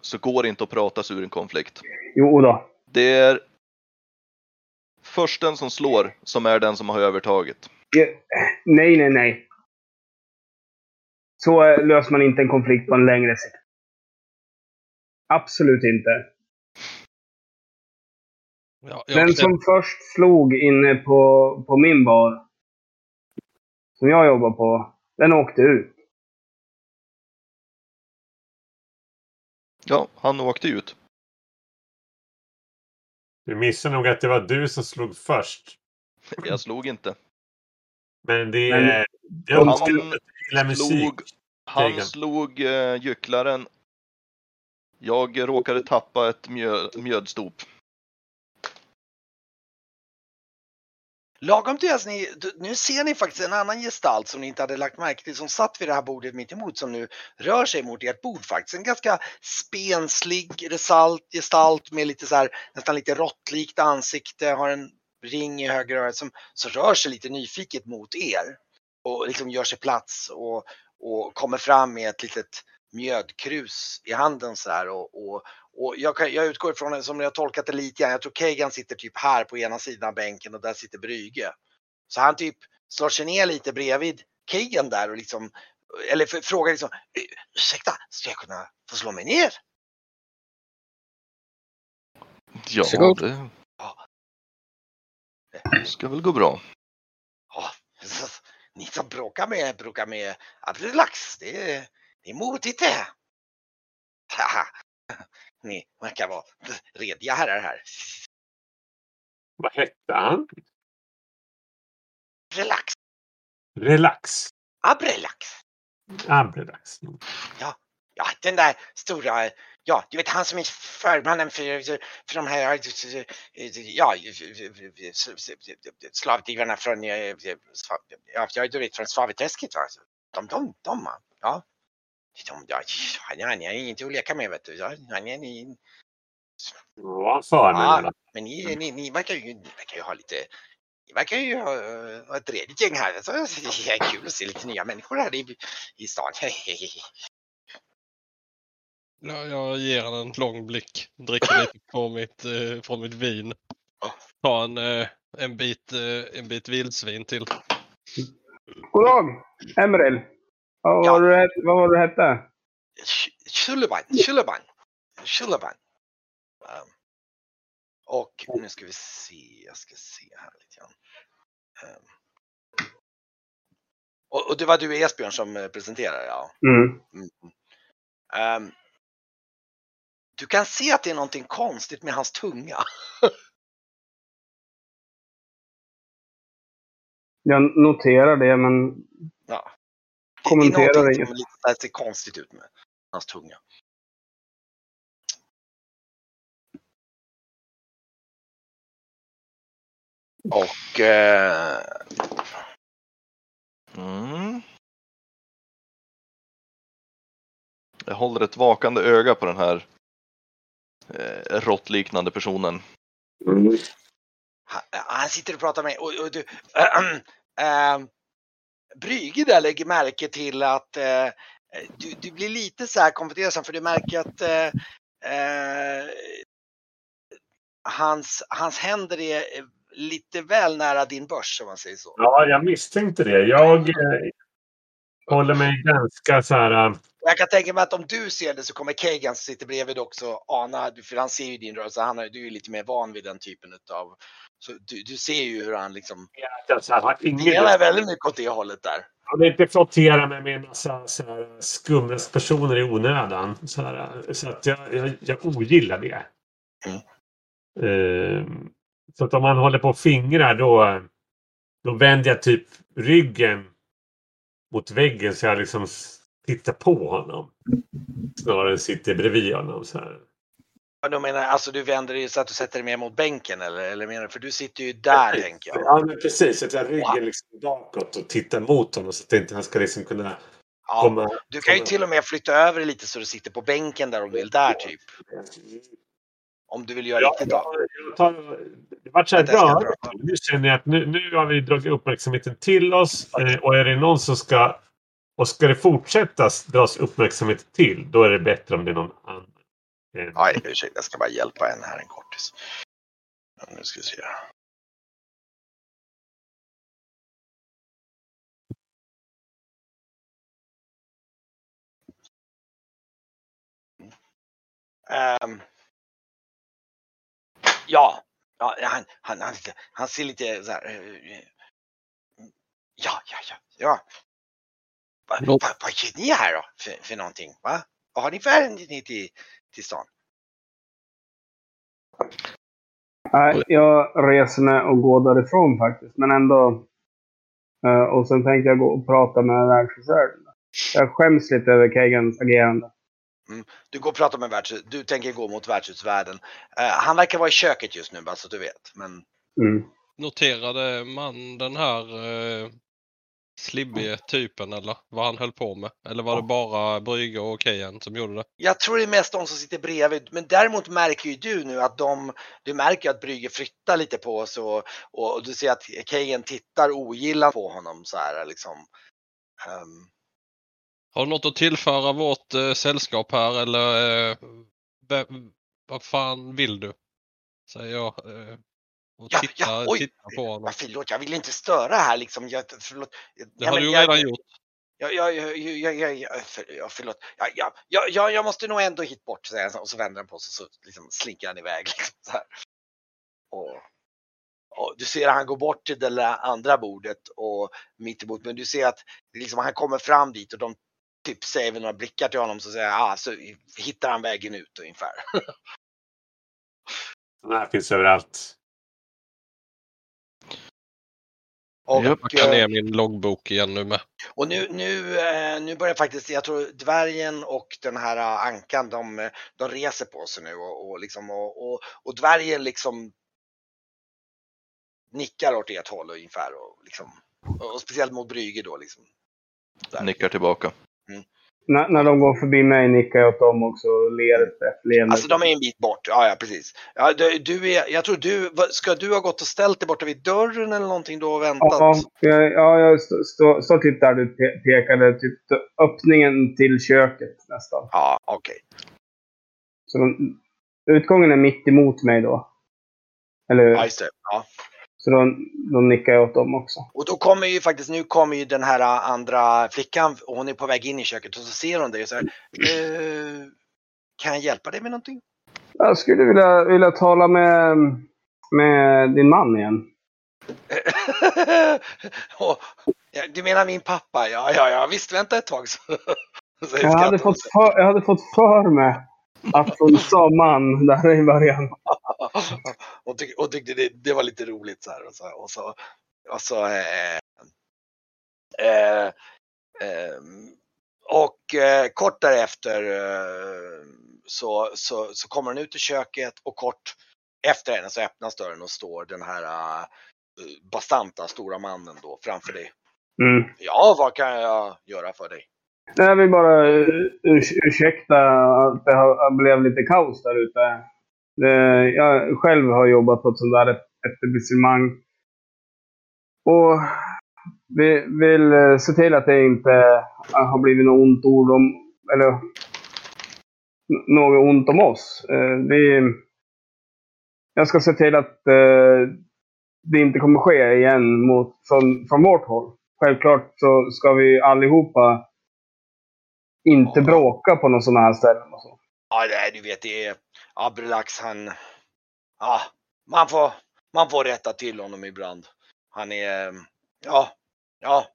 E: så går det inte att prata sig ur en konflikt.
C: jo då.
E: Det är försten som slår som är den som har övertaget.
C: Nej, nej, nej. Så eh, löser man inte en konflikt på en längre sikt. Absolut inte.
D: Ja,
C: Den som först slog inne på, på min bar, som jag jobbar på, den åkte ut.
E: Ja, han åkte ut.
B: Du missar nog att det var du som slog först.
E: Jag slog inte.
B: Men det
C: Men-
B: är... Jag
E: Han
B: uppskattar att du gillar musik.
E: slog, han
B: Kegan.
E: slog uh, gycklaren. Jag råkade tappa ett mjö, mjödstop.
A: Lagom till att ni, nu ser ni faktiskt en annan gestalt som ni inte hade lagt märke till som satt vid det här bordet mitt emot som nu rör sig mot ert bord faktiskt. En ganska spenslig gestalt, gestalt med lite så här nästan lite råttlikt ansikte, har en ring i höger öra som, som rör sig lite nyfiket mot er och liksom gör sig plats och, och kommer fram med ett litet mjödkrus i handen så här och, och, och jag, kan, jag utgår ifrån som jag tolkat det lite grann. Jag tror Kagan sitter typ här på ena sidan av bänken och där sitter Brygge. Så han typ slår sig ner lite bredvid Kagan där och liksom, eller frågar liksom, "Eh, ursäkta, ska jag kunna få slå mig ner?
E: Ja,
F: Varsågod.
E: det
A: Ja.
E: ska väl gå bra.
A: Ja, ni som bråkar med, bråkar med Abdelax, det är, det är modigt det. Haha. Ni verkar vara rediga herrar här.
B: Vad hette han?
A: Relax,
B: Relax.
A: Abrelax.
B: Abrelax.
A: Ja, den där stora, ja, du vet han som är förmannen för, för de här, ja, slavdrivarna från, ja, du vet från Svaveträsket va. De, de, de, ja. De, ja, han, han är inget att leka med vet du. Ja, Han är, ni, Ja.
B: ja.
A: men ni, ni, ni, verkar ju, ni verkar ju ha lite, ni verkar ju ha, ha ett redigt gäng här. Så det är kul att se lite nya människor här i, i stan.
D: ja, jag ger han en lång blick. Dricker lite på mitt, eh, från mitt vin. Ta en, eh, en, bit, eh, en bit vildsvin till.
C: God dag, Emeril. Vad
A: Ja.
C: var, du, het- vad var du hette?
A: Shulaban, Shulaban, Shulaban. Um, och nu ska vi se, jag ska se här lite grann. Um, och, och det var du Esbjörn som eh, presenterade, ja.
C: Mm.
A: Mm. Ehm, du kan se att det är någonting konstigt med hans tunga.
C: Jag noterar det, men
A: Ja. Det, det är
C: Kommenterar
A: någonting
C: inget.
A: här ser konstigt ut med hans tunga. Och eh,
E: Mm. Jag håller ett vakande öga på den här eh, råttliknande personen.
A: han, han sitter och pratar med och, och du, äh, Brygge där lägger märke till att äh, du, du blir lite så här konfunderad för du märker att äh, hans, hans händer är lite väl nära din börs om man säger så.
B: Ja, jag misstänkte det. Jag eh, håller mig ganska så här...
A: jag kan tänka mig att om du ser det så kommer Kagan som sitter bredvid också ana, för han ser ju din rörelse, han är, du är ju lite mer van vid den typen av så du, du ser ju hur han liksom
B: Så han har ingen
A: delar väldigt mycket åt det hållet där.
B: Jag vill inte flottera mig med en massa så här skumraskpersoner i onödan. Så, här, så att jag, jag, jag ogillar det.
A: Mm.
B: Ehm, så att om man håller på och fingrar då, då vänder jag typ ryggen mot väggen så jag liksom tittar på honom. Snarare än sitter bredvid honom. Så här.
A: Ja, då menar alltså du vänder dig så att du sätter dig mer mot bänken eller, eller menar du? För du sitter ju där tänker jag.
B: Ja, men precis. Att jag ryggen liksom bakåt och tittar mot honom så att inte han ska liksom kunna
A: Ja,
B: komma...
A: du kan ju till och med flytta över dig lite så du sitter på bänken där om du vill där typ. Om du vill göra
B: Ja,
A: riktigt
B: tar, det vart så här
A: Att jag ska
B: rörigt.
A: dra.
B: Nu känner jag att nu, nu har vi dragit uppmärksamheten till oss. Eh, och är det någon som ska... Och ska det fortsätta dras uppmärksamhet till, då är det bättre om det är någon annan. Eh,
A: Nej, ursäkta, jag ska bara hjälpa en här en kortis. Nu ska vi se. Um, ja, ja han, han, han, han ser lite så här. Eh, eh, ja, ja, ja, ja. Va,
F: Låt-
A: va, vad gör ni här då för, för någonting? Va? Vad har ni för ärende ni till, till stan?
C: Nej, jag reser mig och går därifrån faktiskt. Men ändå. eh, och sen tänkte jag gå och prata med världsförsörjaren. Jag skäms lite över Kegans agerande.
A: Du går och pratar med värds... Du tänker gå mot värdshutsvärden. Eh, han verkar vara i köket just nu bara så du vet. Men
C: Mm.
D: Noterade man den här eh, slibbiga typen eller vad han höll på med? Eller var det bara Brygge och Kejan som gjorde det?
A: jag tror det är mest de som sitter bredvid. Men däremot märker ju du nu att de... Du märker att Brygge flyttar lite på sig och, och du ser att Kejen tittar ogillande på honom så här liksom. Ehm,
D: Har du något att tillföra vårt eh, sällskap här eller eh, vem, vad fan vill du? Säger jag. Eh, och
A: Ja,
D: tittar,
A: ja, oj.
D: tittar på honom.
A: ja, förlåt, jag vill inte störa här liksom. Jag, förlåt.
D: Det
A: Ja,
D: har
A: men
D: du ju
A: jag-
D: redan gjort.
A: Ja, ja, ja, ja, ja, ja, för, ja förlåt. Ja, ja, ja, ja, jag måste nog ändå hit bort, säger han och så vänder han på sig så liksom slinker han iväg. Liksom, så här. Och, och du ser att han går bort till det där andra bordet och mitt emot, men du ser att liksom, han kommer fram dit och de typ säger väl några blickar till honom så säger ah, så hittar han vägen ut ungefär.
B: Den här finns överallt.
A: Och,
D: jag packar
A: eh,
D: ner min loggbok igen nu med.
A: Och nu, nu, eh, nu börjar faktiskt, jag tror dvärgen och den här eh, ankan, de, de reser på sig nu och, och, liksom, och, och, och dvärgen liksom nickar åt ert håll ungefär och, liksom, och, och speciellt mot Brygge då liksom. Där.
E: Nickar tillbaka.
C: När, när de går förbi mig nickar jag åt dem också och ler ett brett leende.
A: Alltså de är en bit bort, ja, ja precis. Ja, du, du är, jag tror du, ska du ha gått och ställt dig borta vid dörren eller någonting då och väntat?
C: Ja, jag, ja, jag står stå, stå typ där du pe- pekade. Typ öppningen till köket nästan.
A: Ja, okej.
C: Så de, utgången är mitt emot mig då. Eller hur?
A: Ja, just det. Ja.
C: Så då, då nickar jag åt dem också.
A: Och då kommer ju faktiskt, nu kommer ju den här andra flickan och hon är på väg in i köket och så ser hon dig och säger eh, Kan jag hjälpa dig med någonting?
C: Jag skulle vilja, vilja tala med, med din man igen.
A: du menar min pappa? Ja, ja, ja, visst vänta ett tag. Så, så
C: Jag hade, fått för, jag hade fått för mig att hon sa man där i början.
A: och, tyck, och tyckte det, det var lite roligt så här. Och så, och så, och, så, eh, eh, eh, och eh, kort därefter eh, så, så, så kommer hon ut i köket och kort efter henne så öppnas dörren och står den här eh, bastanta stora mannen då framför dig.
C: Mm.
A: Ja, vad kan jag göra för dig?
C: Nej, Jag vill bara uh, urs ursäkta att det har, blev lite kaos där ute. Det, jag själv har jobbat på ett sånt där etablissemang. Och vi vill eh, se till att det inte eh, har blivit något ont ord om, eller något ont om oss. Eh, vi, jag ska se till att det inte kommer ske igen mot, från, från vårt håll. Självklart så ska vi allihopa inte bråka på någon sån här ställen och så.
A: Ja, nej, du vet, det är Abrelax, han... Ja, man får, man får rätta till honom ibland. Han är... Ja, ja.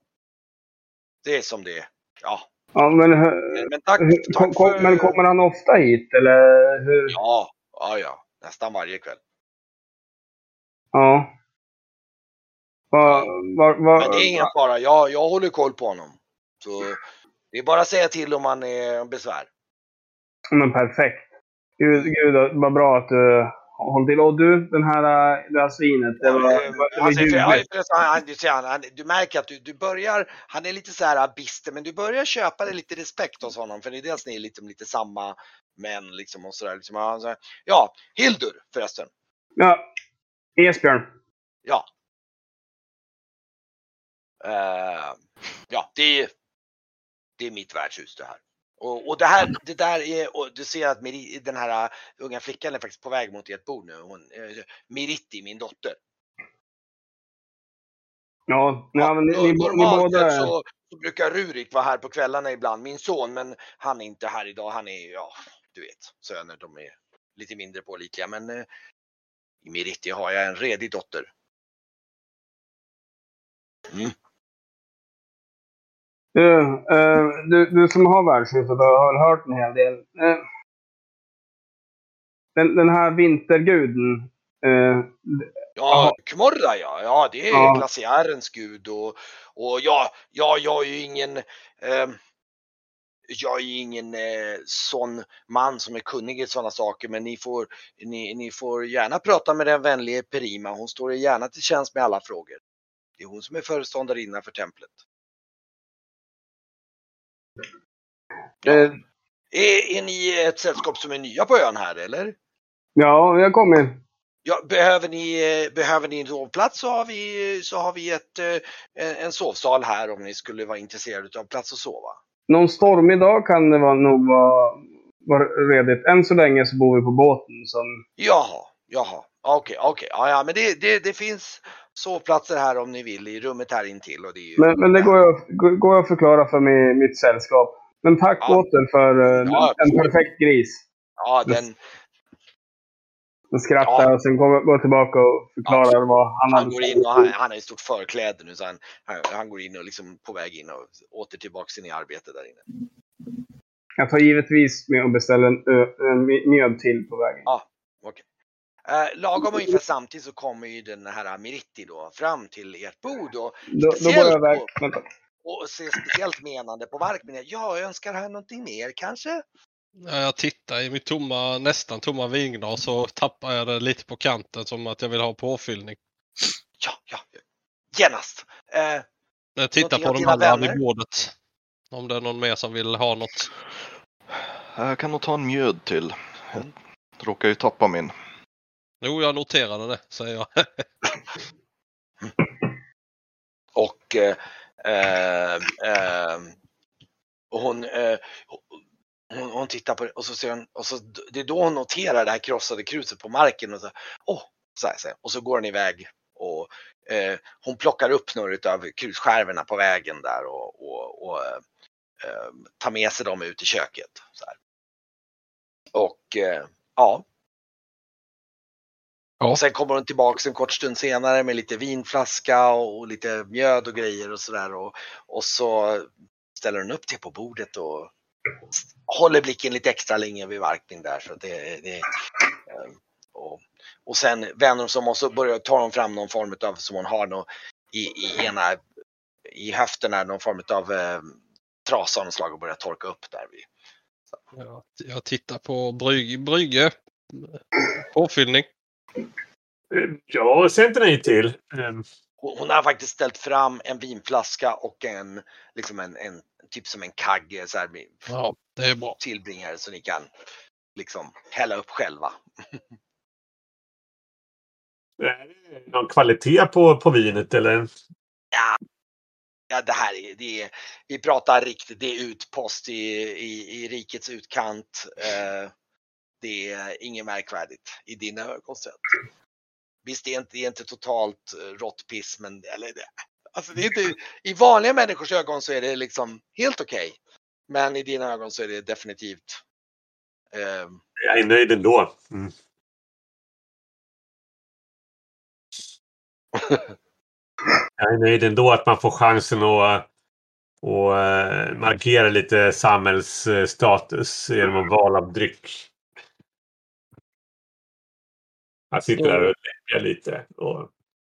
A: Det är som det är. Ja,
C: Ja, men,
A: men, men tack, tack
C: kom,
A: för...
C: men kommer han ofta hit eller? Hur?
A: Ja, ja, ja. Nästan varje kväll.
C: Ja. Var, var, var,
A: Men det är ingen fara. Jag, jag håller koll på honom. Så det är bara att säga till om han är besvär.
C: Men perfekt. Gud, gud vad bra att du håller till. Och du, den här, äh, det här svinet. Det var, det
A: Alltså, för, ja,
C: ljuvligt.
A: förresten, han, du, han, märker att du, du börjar, han är lite så här bister, men du börjar köpa det lite respekt hos honom. För det är dels ni är lite, lite samma män liksom och sådär. Liksom, säger, ja, Hildur förresten.
C: Ja. Esbjörn.
A: Ja. Eh, ja, det är, det är mitt värdshus det här. Och, och det här, det där är, och du ser att Miri, den här uh, unga flickan är faktiskt på väg mot ert bord nu. Hon, uh, Miritti, min dotter.
C: Ja, ja men ni, ni, ni båda...
A: så, så brukar Rurik vara här på kvällarna ibland, min son, men han är inte här idag. Han är, ja, du vet, söner, de är lite mindre pålitliga. Men uh, i Miritti har jag en redig dotter.
C: Du, eh, du, du som har och har hört en hel del. Eh, den, den här vinterguden. Eh,
A: Ja, Kmorra ja. Ja, det är
C: Ja.
A: glaciärens gud och, och ja, ja, jag är ju ingen eh, jag är ingen eh, sån man som är kunnig i sådana saker men ni får, ni, ni får gärna prata med den vänlige Perima. Hon står gärna till tjänst med alla frågor. Det är hon som är föreståndarinna för templet.
C: Eh,
A: Är, är ni ett sällskap som är nya på ön här eller?
C: ja, jag kommer.
A: Ja, behöver ni, eh, behöver ni en sovplats så har vi, så har vi ett, eh, en en sovsal här om ni skulle vara intresserade av plats att sova.
C: Någon stormig dag kan det vara, nog vara, vara redigt. Än så länge så bor vi på båten som...
A: Jaha, jaha, okej, okej, ja, ja, men det, det, det finns sovplatser här om ni vill i rummet här intill och det ju...
C: Men, men det går jag, går- jag att förklara för mi, mitt sällskap. Men tack
A: Ja.
C: åter för eh,
A: Ja,
C: en perfekt gris.
A: Ja, den,
C: Den skrattar
A: Ja.
C: och sen går går tillbaka och förklarar vad han
A: han går in och han, han har ett stort förkläde nu så han, han, han går in och liksom på väg in och åter tillbaks in i arbetet där inne.
C: Jag tar givetvis med och beställer en, ö- en mjöd till på vägen.
A: Eh, lagom ungefär samtidigt så kommer ju den här Miritti då fram till ert bord och
C: Då, då jag. Vänta.
A: och ser speciellt menande på Varkmin. Ja, jag önskar här någonting mer kanske?
D: Jag tittar i mitt tomma, nästan tomma vinglas så tappar jag det lite på kanten som att jag vill ha påfyllning.
A: Ja, ja, genast. Eh,
D: jag tittar på de andra vid bordet. Om det är någon mer som vill ha något.
E: Jag kan nog ta en mjöd till. Jag råkar ju tappa min.
D: Jo, jag noterade det, säger jag.
A: och eh, eh, eh, hon, eh, hon, hon tittar på det och så ser hon, och så, det är då hon noterar det här krossade kruset på marken och så, oh, så här, så här. och så går hon iväg och eh, hon plockar upp några av krusskärvorna på vägen där och, och, och eh, tar med sig dem ut i köket. Så här. Och eh, ja.
D: Ja.
A: Och sen kommer hon tillbaks en kort stund senare med lite vinflaska och, lite mjöd och grejer och sådär. Och, och så ställer hon upp det på bordet och håller blicken lite extra länge vid Varkmin där. Så det, det, eh, och, och sen vänder hon sig om och så börjar, tar hon fram någon form av, som hon har nå, i, i ena, i höften är någon form av eh, trasa av något slag och börjar torka upp där. Vid.
D: Jag, jag tittar på bryg, Brygge. Påfyllning.
B: Ja, säg inte nej till. Ehm,
A: Hon har faktiskt ställt fram en vinflaska och en, liksom en, en typ som en kagge så här,
D: Ja, det är bra.
A: tillbringare så ni kan liksom hälla upp själva.
B: Är det någon kvalitet på, på vinet eller?
A: Ja, ja det här är, det är, vi pratar riktigt, det är utpost i, i, i rikets utkant. Eh, det är inget märkvärdigt i dina ögon sett. Visst, det är inte, det är inte totalt eh, råttpiss, men eller alltså det är inte, i vanliga människors ögon så är det liksom helt okej. Men i dina ögon så är det definitivt eh,
B: Jag är nöjd ändå. Mm. Jag är nöjd ändå att man får chansen att och eh, markera lite samhällsstatus genom att val av dryck. Jag sitter där och läppjar lite. Och...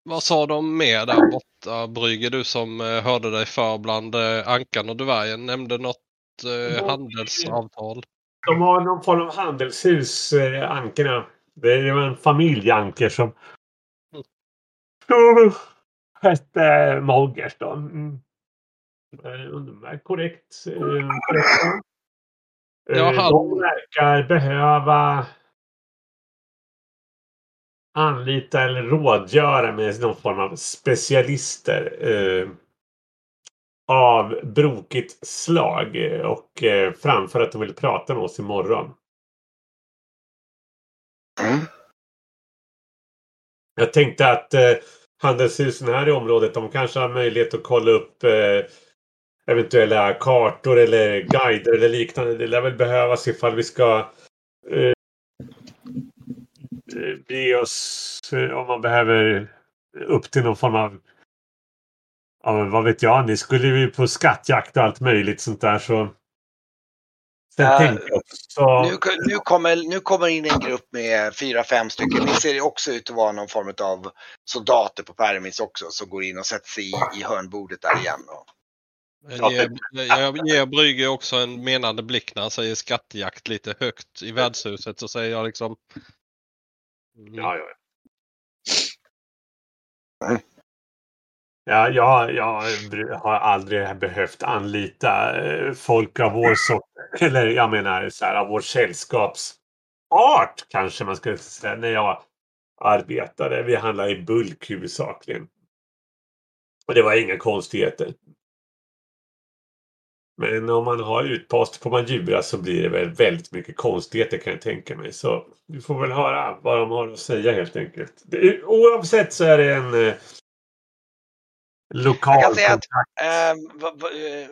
D: Vad sa de mer där borta Brygge? Du som eh, hörde dig för bland eh, Ankan och Dvärgen nämnde något eh, handelsavtal.
B: De har någon form av handelshus, eh, Ankerna. Det är en familj Anker som
D: Mm.
B: hette Moggers då. Mm. Eh, De är korrekt. eh, korrekta.
D: Ja,
B: Eh,
D: han-
B: De verkar behöva anlita eller rådgöra med någon form av specialister eh, av brokigt slag eh, och eh, framför att de vill prata med oss imorgon.
A: Mm.
B: Jag tänkte att eh, handelshusen här i området de kanske har möjlighet att kolla upp eh, eventuella kartor eller guider eller liknande. Det lär väl behövas ifall vi ska eh, eh, bege oss eh, om man behöver upp till någon form av Ja, vad vet jag, ni skulle ju på skattjakt och allt möjligt sånt där så. Sen
A: Ja,
B: tänkte jag också.
A: Nu, nu, kommer, nu kommer in en grupp med fyra, fem stycken. Det ser också ut att vara någon form av soldater på Permis också som går in och sätter sig i, i hörnbordet där igen. Och,
D: Jag ger, jag ger Brygge också en menande blick när han säger skattjakt lite högt i värdshuset. Så säger jag liksom... Mm,
B: Ja, ja.
A: Mm.
B: Ja, jag, jag har aldrig behövt anlita eh, folk av vår sort. Eller jag menar så här, av vår sällskapsart kanske man skulle säga. När jag arbetade. Vi handlade i bulk huvudsakligen. Och det var inga konstigheter. Men om man har utpost på Manjura så blir det väl väldigt mycket konstigheter kan jag tänka mig. Så vi får väl höra vad de har att säga helt enkelt. Det, oavsett så är det en eh, lokal
A: Jag kan säga att-. Ehm, va- va- eh,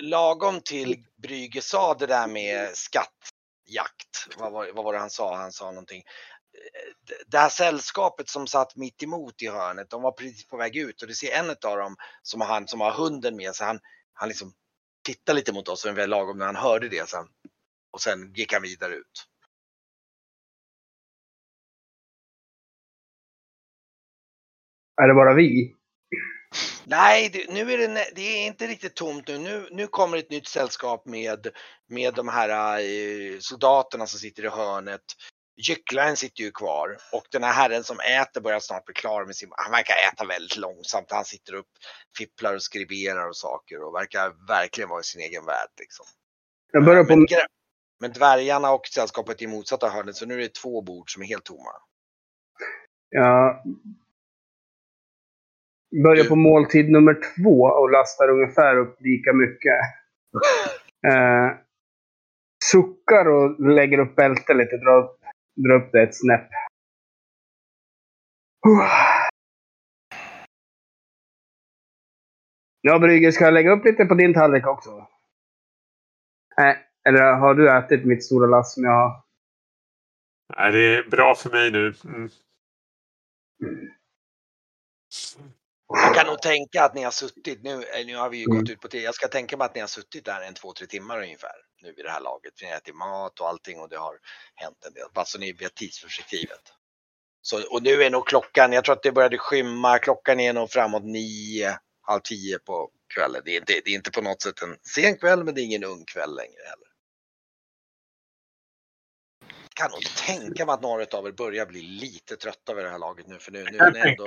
A: lagom till Brügge sa det där med skattjakt. Vad var, vad var det han sa? Han sa någonting. Eh, Det här sällskapet som satt mitt emot i hörnet, de var precis på väg ut och du ser en av dem som har, han, som har hunden med sig. Han, han liksom tittar lite mot oss ungefär lagom när han hörde det. Sen, och sen gick han vidare ut.
C: Är det bara vi?
A: Nej, det, nu är det, det är inte riktigt tomt nu. Nu, nu kommer ett nytt sällskap med, med de här eh, soldaterna som sitter i hörnet. Gycklaren sitter ju kvar och den här herren som äter börjar snart bli klar med sin... Han verkar äta väldigt långsamt. Han sitter upp, fipplar och skriberar och saker och verkar verkligen vara i sin egen värld. Liksom.
C: Jag börjar
A: Men,
C: på...
A: grä- men dvärgarna och sällskapet i motsatta hörnet så nu är det två bord som är helt tomma.
C: Jag börjar på måltid nummer två och lastar ungefär upp lika mycket. Eh, suckar och lägger upp bältet lite. Drar upp, drar upp det ett snäpp. Ja, Brygger, ska jag lägga upp lite på din tallrik också? Nej, eller har du ätit mitt stora lass som jag har?
B: Nej, det är bra för mig nu. Mm.
A: Jag kan nog tänka att ni har suttit, nu, eh, nu har vi ju
C: Mm.
A: gått ut på det, jag ska tänka mig att ni har suttit där en två, tre timmar ungefär nu vid det här laget. Ni har ätit mat och allting och det har hänt en del, bara så ni vet tidsperspektivet. Så, och nu är nog klockan, jag tror att det började skymma, klockan är nog framåt nio, halv tio på kvällen. Det är, inte, det är inte på något sätt en sen kväll men det är ingen ung kväll längre heller. Kan nog tänka mig att några av er börjar bli lite trötta vid det här laget nu för nu, nu är ändå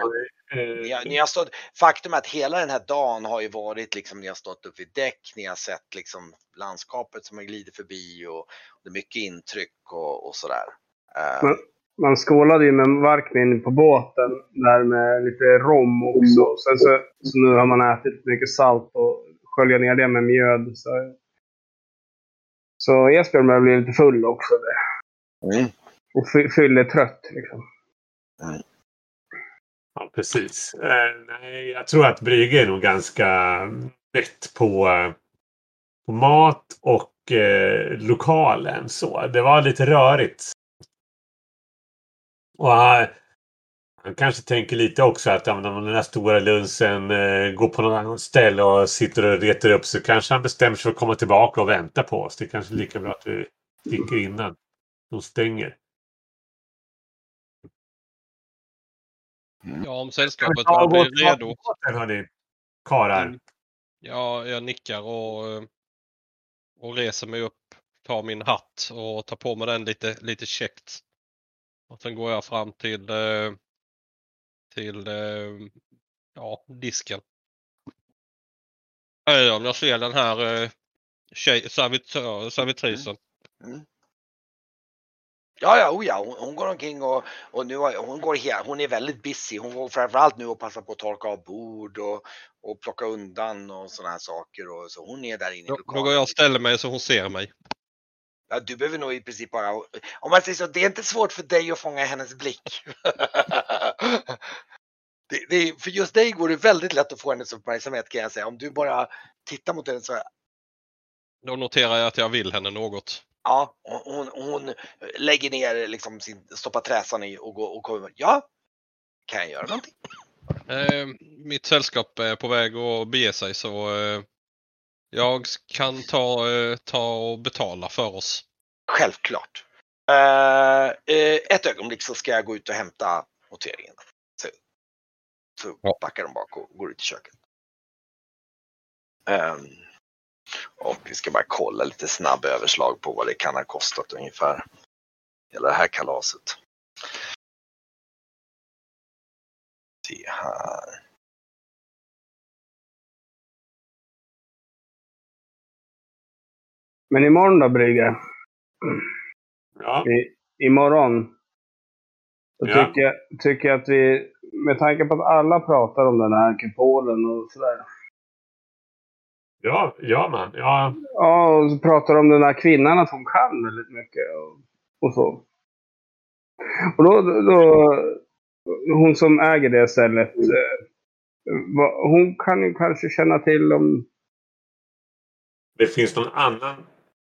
B: eh,
A: ni har, ni har stått, faktum är att hela den här dagen har ju varit liksom, ni har stått upp vid däck, ni har sett liksom landskapet som har glidit förbi och det är mycket intryck och, och sådär. Eh,
C: Men- Man skålade ju med Varkmin på båten där med lite rom också. Sen så, så nu har man ätit mycket salt och skölja ner det med mjöd. Så, så Esbjörn börjar bli lite full också. Där.
A: Mm.
C: Och fy- fylletrött liksom.
B: Ja, precis. Eh, nej, jag tror att Brygge är nog ganska mätt på, på mat och eh, lokalen. Så det var lite rörigt. Och han, han kanske tänker lite också att om den där stora lunchen eh, går på något annat ställe och sitter och retar upp så kanske han bestämmer sig för att komma tillbaka och vänta på oss. Det är kanske är lika bra att vi sticker innan de stänger.
D: Ja, om sällskapet
B: Ja,
D: börjar
B: vårt-
D: bli redo.
B: Hörni, karlar.
D: Mm. Ja, jag nickar och, eh, och reser mig upp, tar min hatt och tar på mig den lite, lite käckt. Och sen går jag fram till, eh, till eh, ja, disken. Om jag ser den här tjej, servitör, servitrisen.
A: Ja, ja, oh ja, hon, hon går omkring och, och nu har, hon går helt, hon är väldigt busy. Hon går framförallt nu och passar på att torka av bord och, och plocka undan och sådana här saker. Och, så hon är där inne i
D: Då, då
A: lokalen.
D: går jag och ställer mig så hon ser mig.
A: Ja, du behöver nog i princip bara, om man säger så, det är inte svårt för dig att fånga hennes blick. det, det, för just dig går det väldigt lätt att få hennes uppmärksamhet kan jag säga. Om du bara tittar mot henne så,
D: Då noterar jag att jag vill henne något.
A: Ja, hon, hon, hon lägger ner liksom sin, stoppar träsan i och går och kommer, ja, kan jag göra någonting?
D: Eh, mitt sällskap är på väg att bege sig så eh, jag kan ta, eh, ta och betala för oss.
A: Självklart. Eh, eh, ett ögonblick så ska jag gå ut och hämta noteringen. Så, så
D: Ja.
A: backar de bak och går ut i köket. Ehm, och vi ska bara kolla lite snabb överslag på vad det kan ha kostat ungefär. Hela det här kalaset. Se här.
C: Men imorgon då, Brygge?
B: Ja.
C: I, imorgon. Då
B: Ja.
C: tycker, jag, tycker jag att vi, med tanke på att alla pratar om den här kupolen och sådär.
B: Ja, ja man. Ja,
C: Ja, och så pratar de om den här kvinnan att hon kan väldigt mycket och, och så. Och då, då, hon som äger det stället, eh, hon kan ju kanske känna till om
B: det finns någon annan.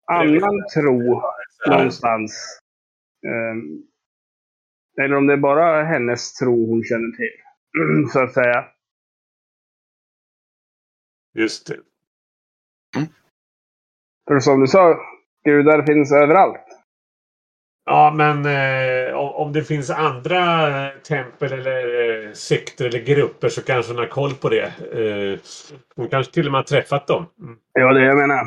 C: annan tro någonstans. Ehm, eller om det är bara hennes tro hon känner till. Så att säga.
B: Just det.
C: För som du sa, gudar finns överallt.
B: Ja, men eh, om, det finns andra eh, tempel eller eh, sekter eller grupper så kanske hon har koll på det. Eh, hon kanske till och med har träffat dem. Mm.
C: Ja, det jag menar.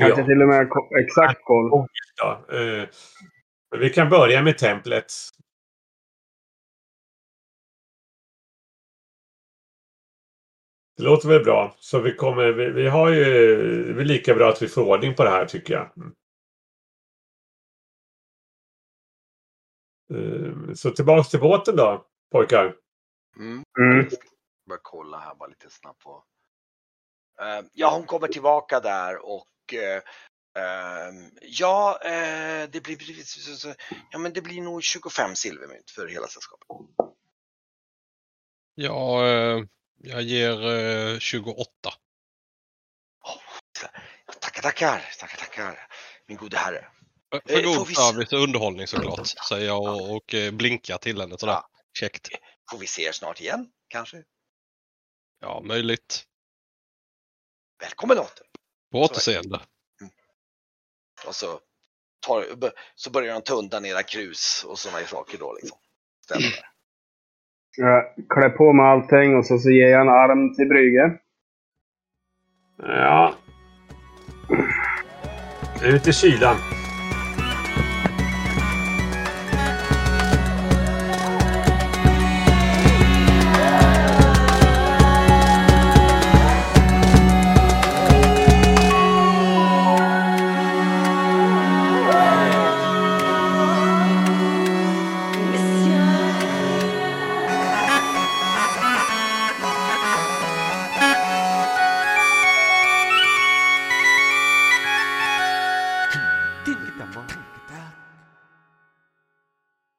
C: Kanske
B: Ja.
C: till och med exakt koll.
B: Ja, eh, vi kan börja med templet. Det låter väl bra. Så vi kommer, vi, vi har ju, det är lika bra att vi får ordning på det här tycker jag. Mm. Eh, Så tillbaks till båten då, pojkar.
A: Mm.
C: Mm.
A: Bara kolla här bara lite snabbt på. Eh, ja, hon kommer tillbaka där och eh, ehm, ja, det blir ja, men det blir nog 25 silvermynt för hela sällskapet.
D: Ja, jag ger eh, 28.
A: Ja, tackar, tackar, tackar, tackar, min gode herre.
D: För
A: Eh, får
D: god
A: vi-
D: service och underhållning såklart, säger jag och, och eh, blinkar till henne sådär.
A: Ja.
D: Käckt.
A: Får vi se er snart igen, kanske?
D: Ja, möjligt.
A: Välkommen åter!
D: På återseende.
A: Och så, tar, så börjar de ta undan era krus och sådana saker då liksom. Ställer
C: jag klär på mig allting och så, så ger jag en arm till Brygge.
B: Ja. Ut i kylan.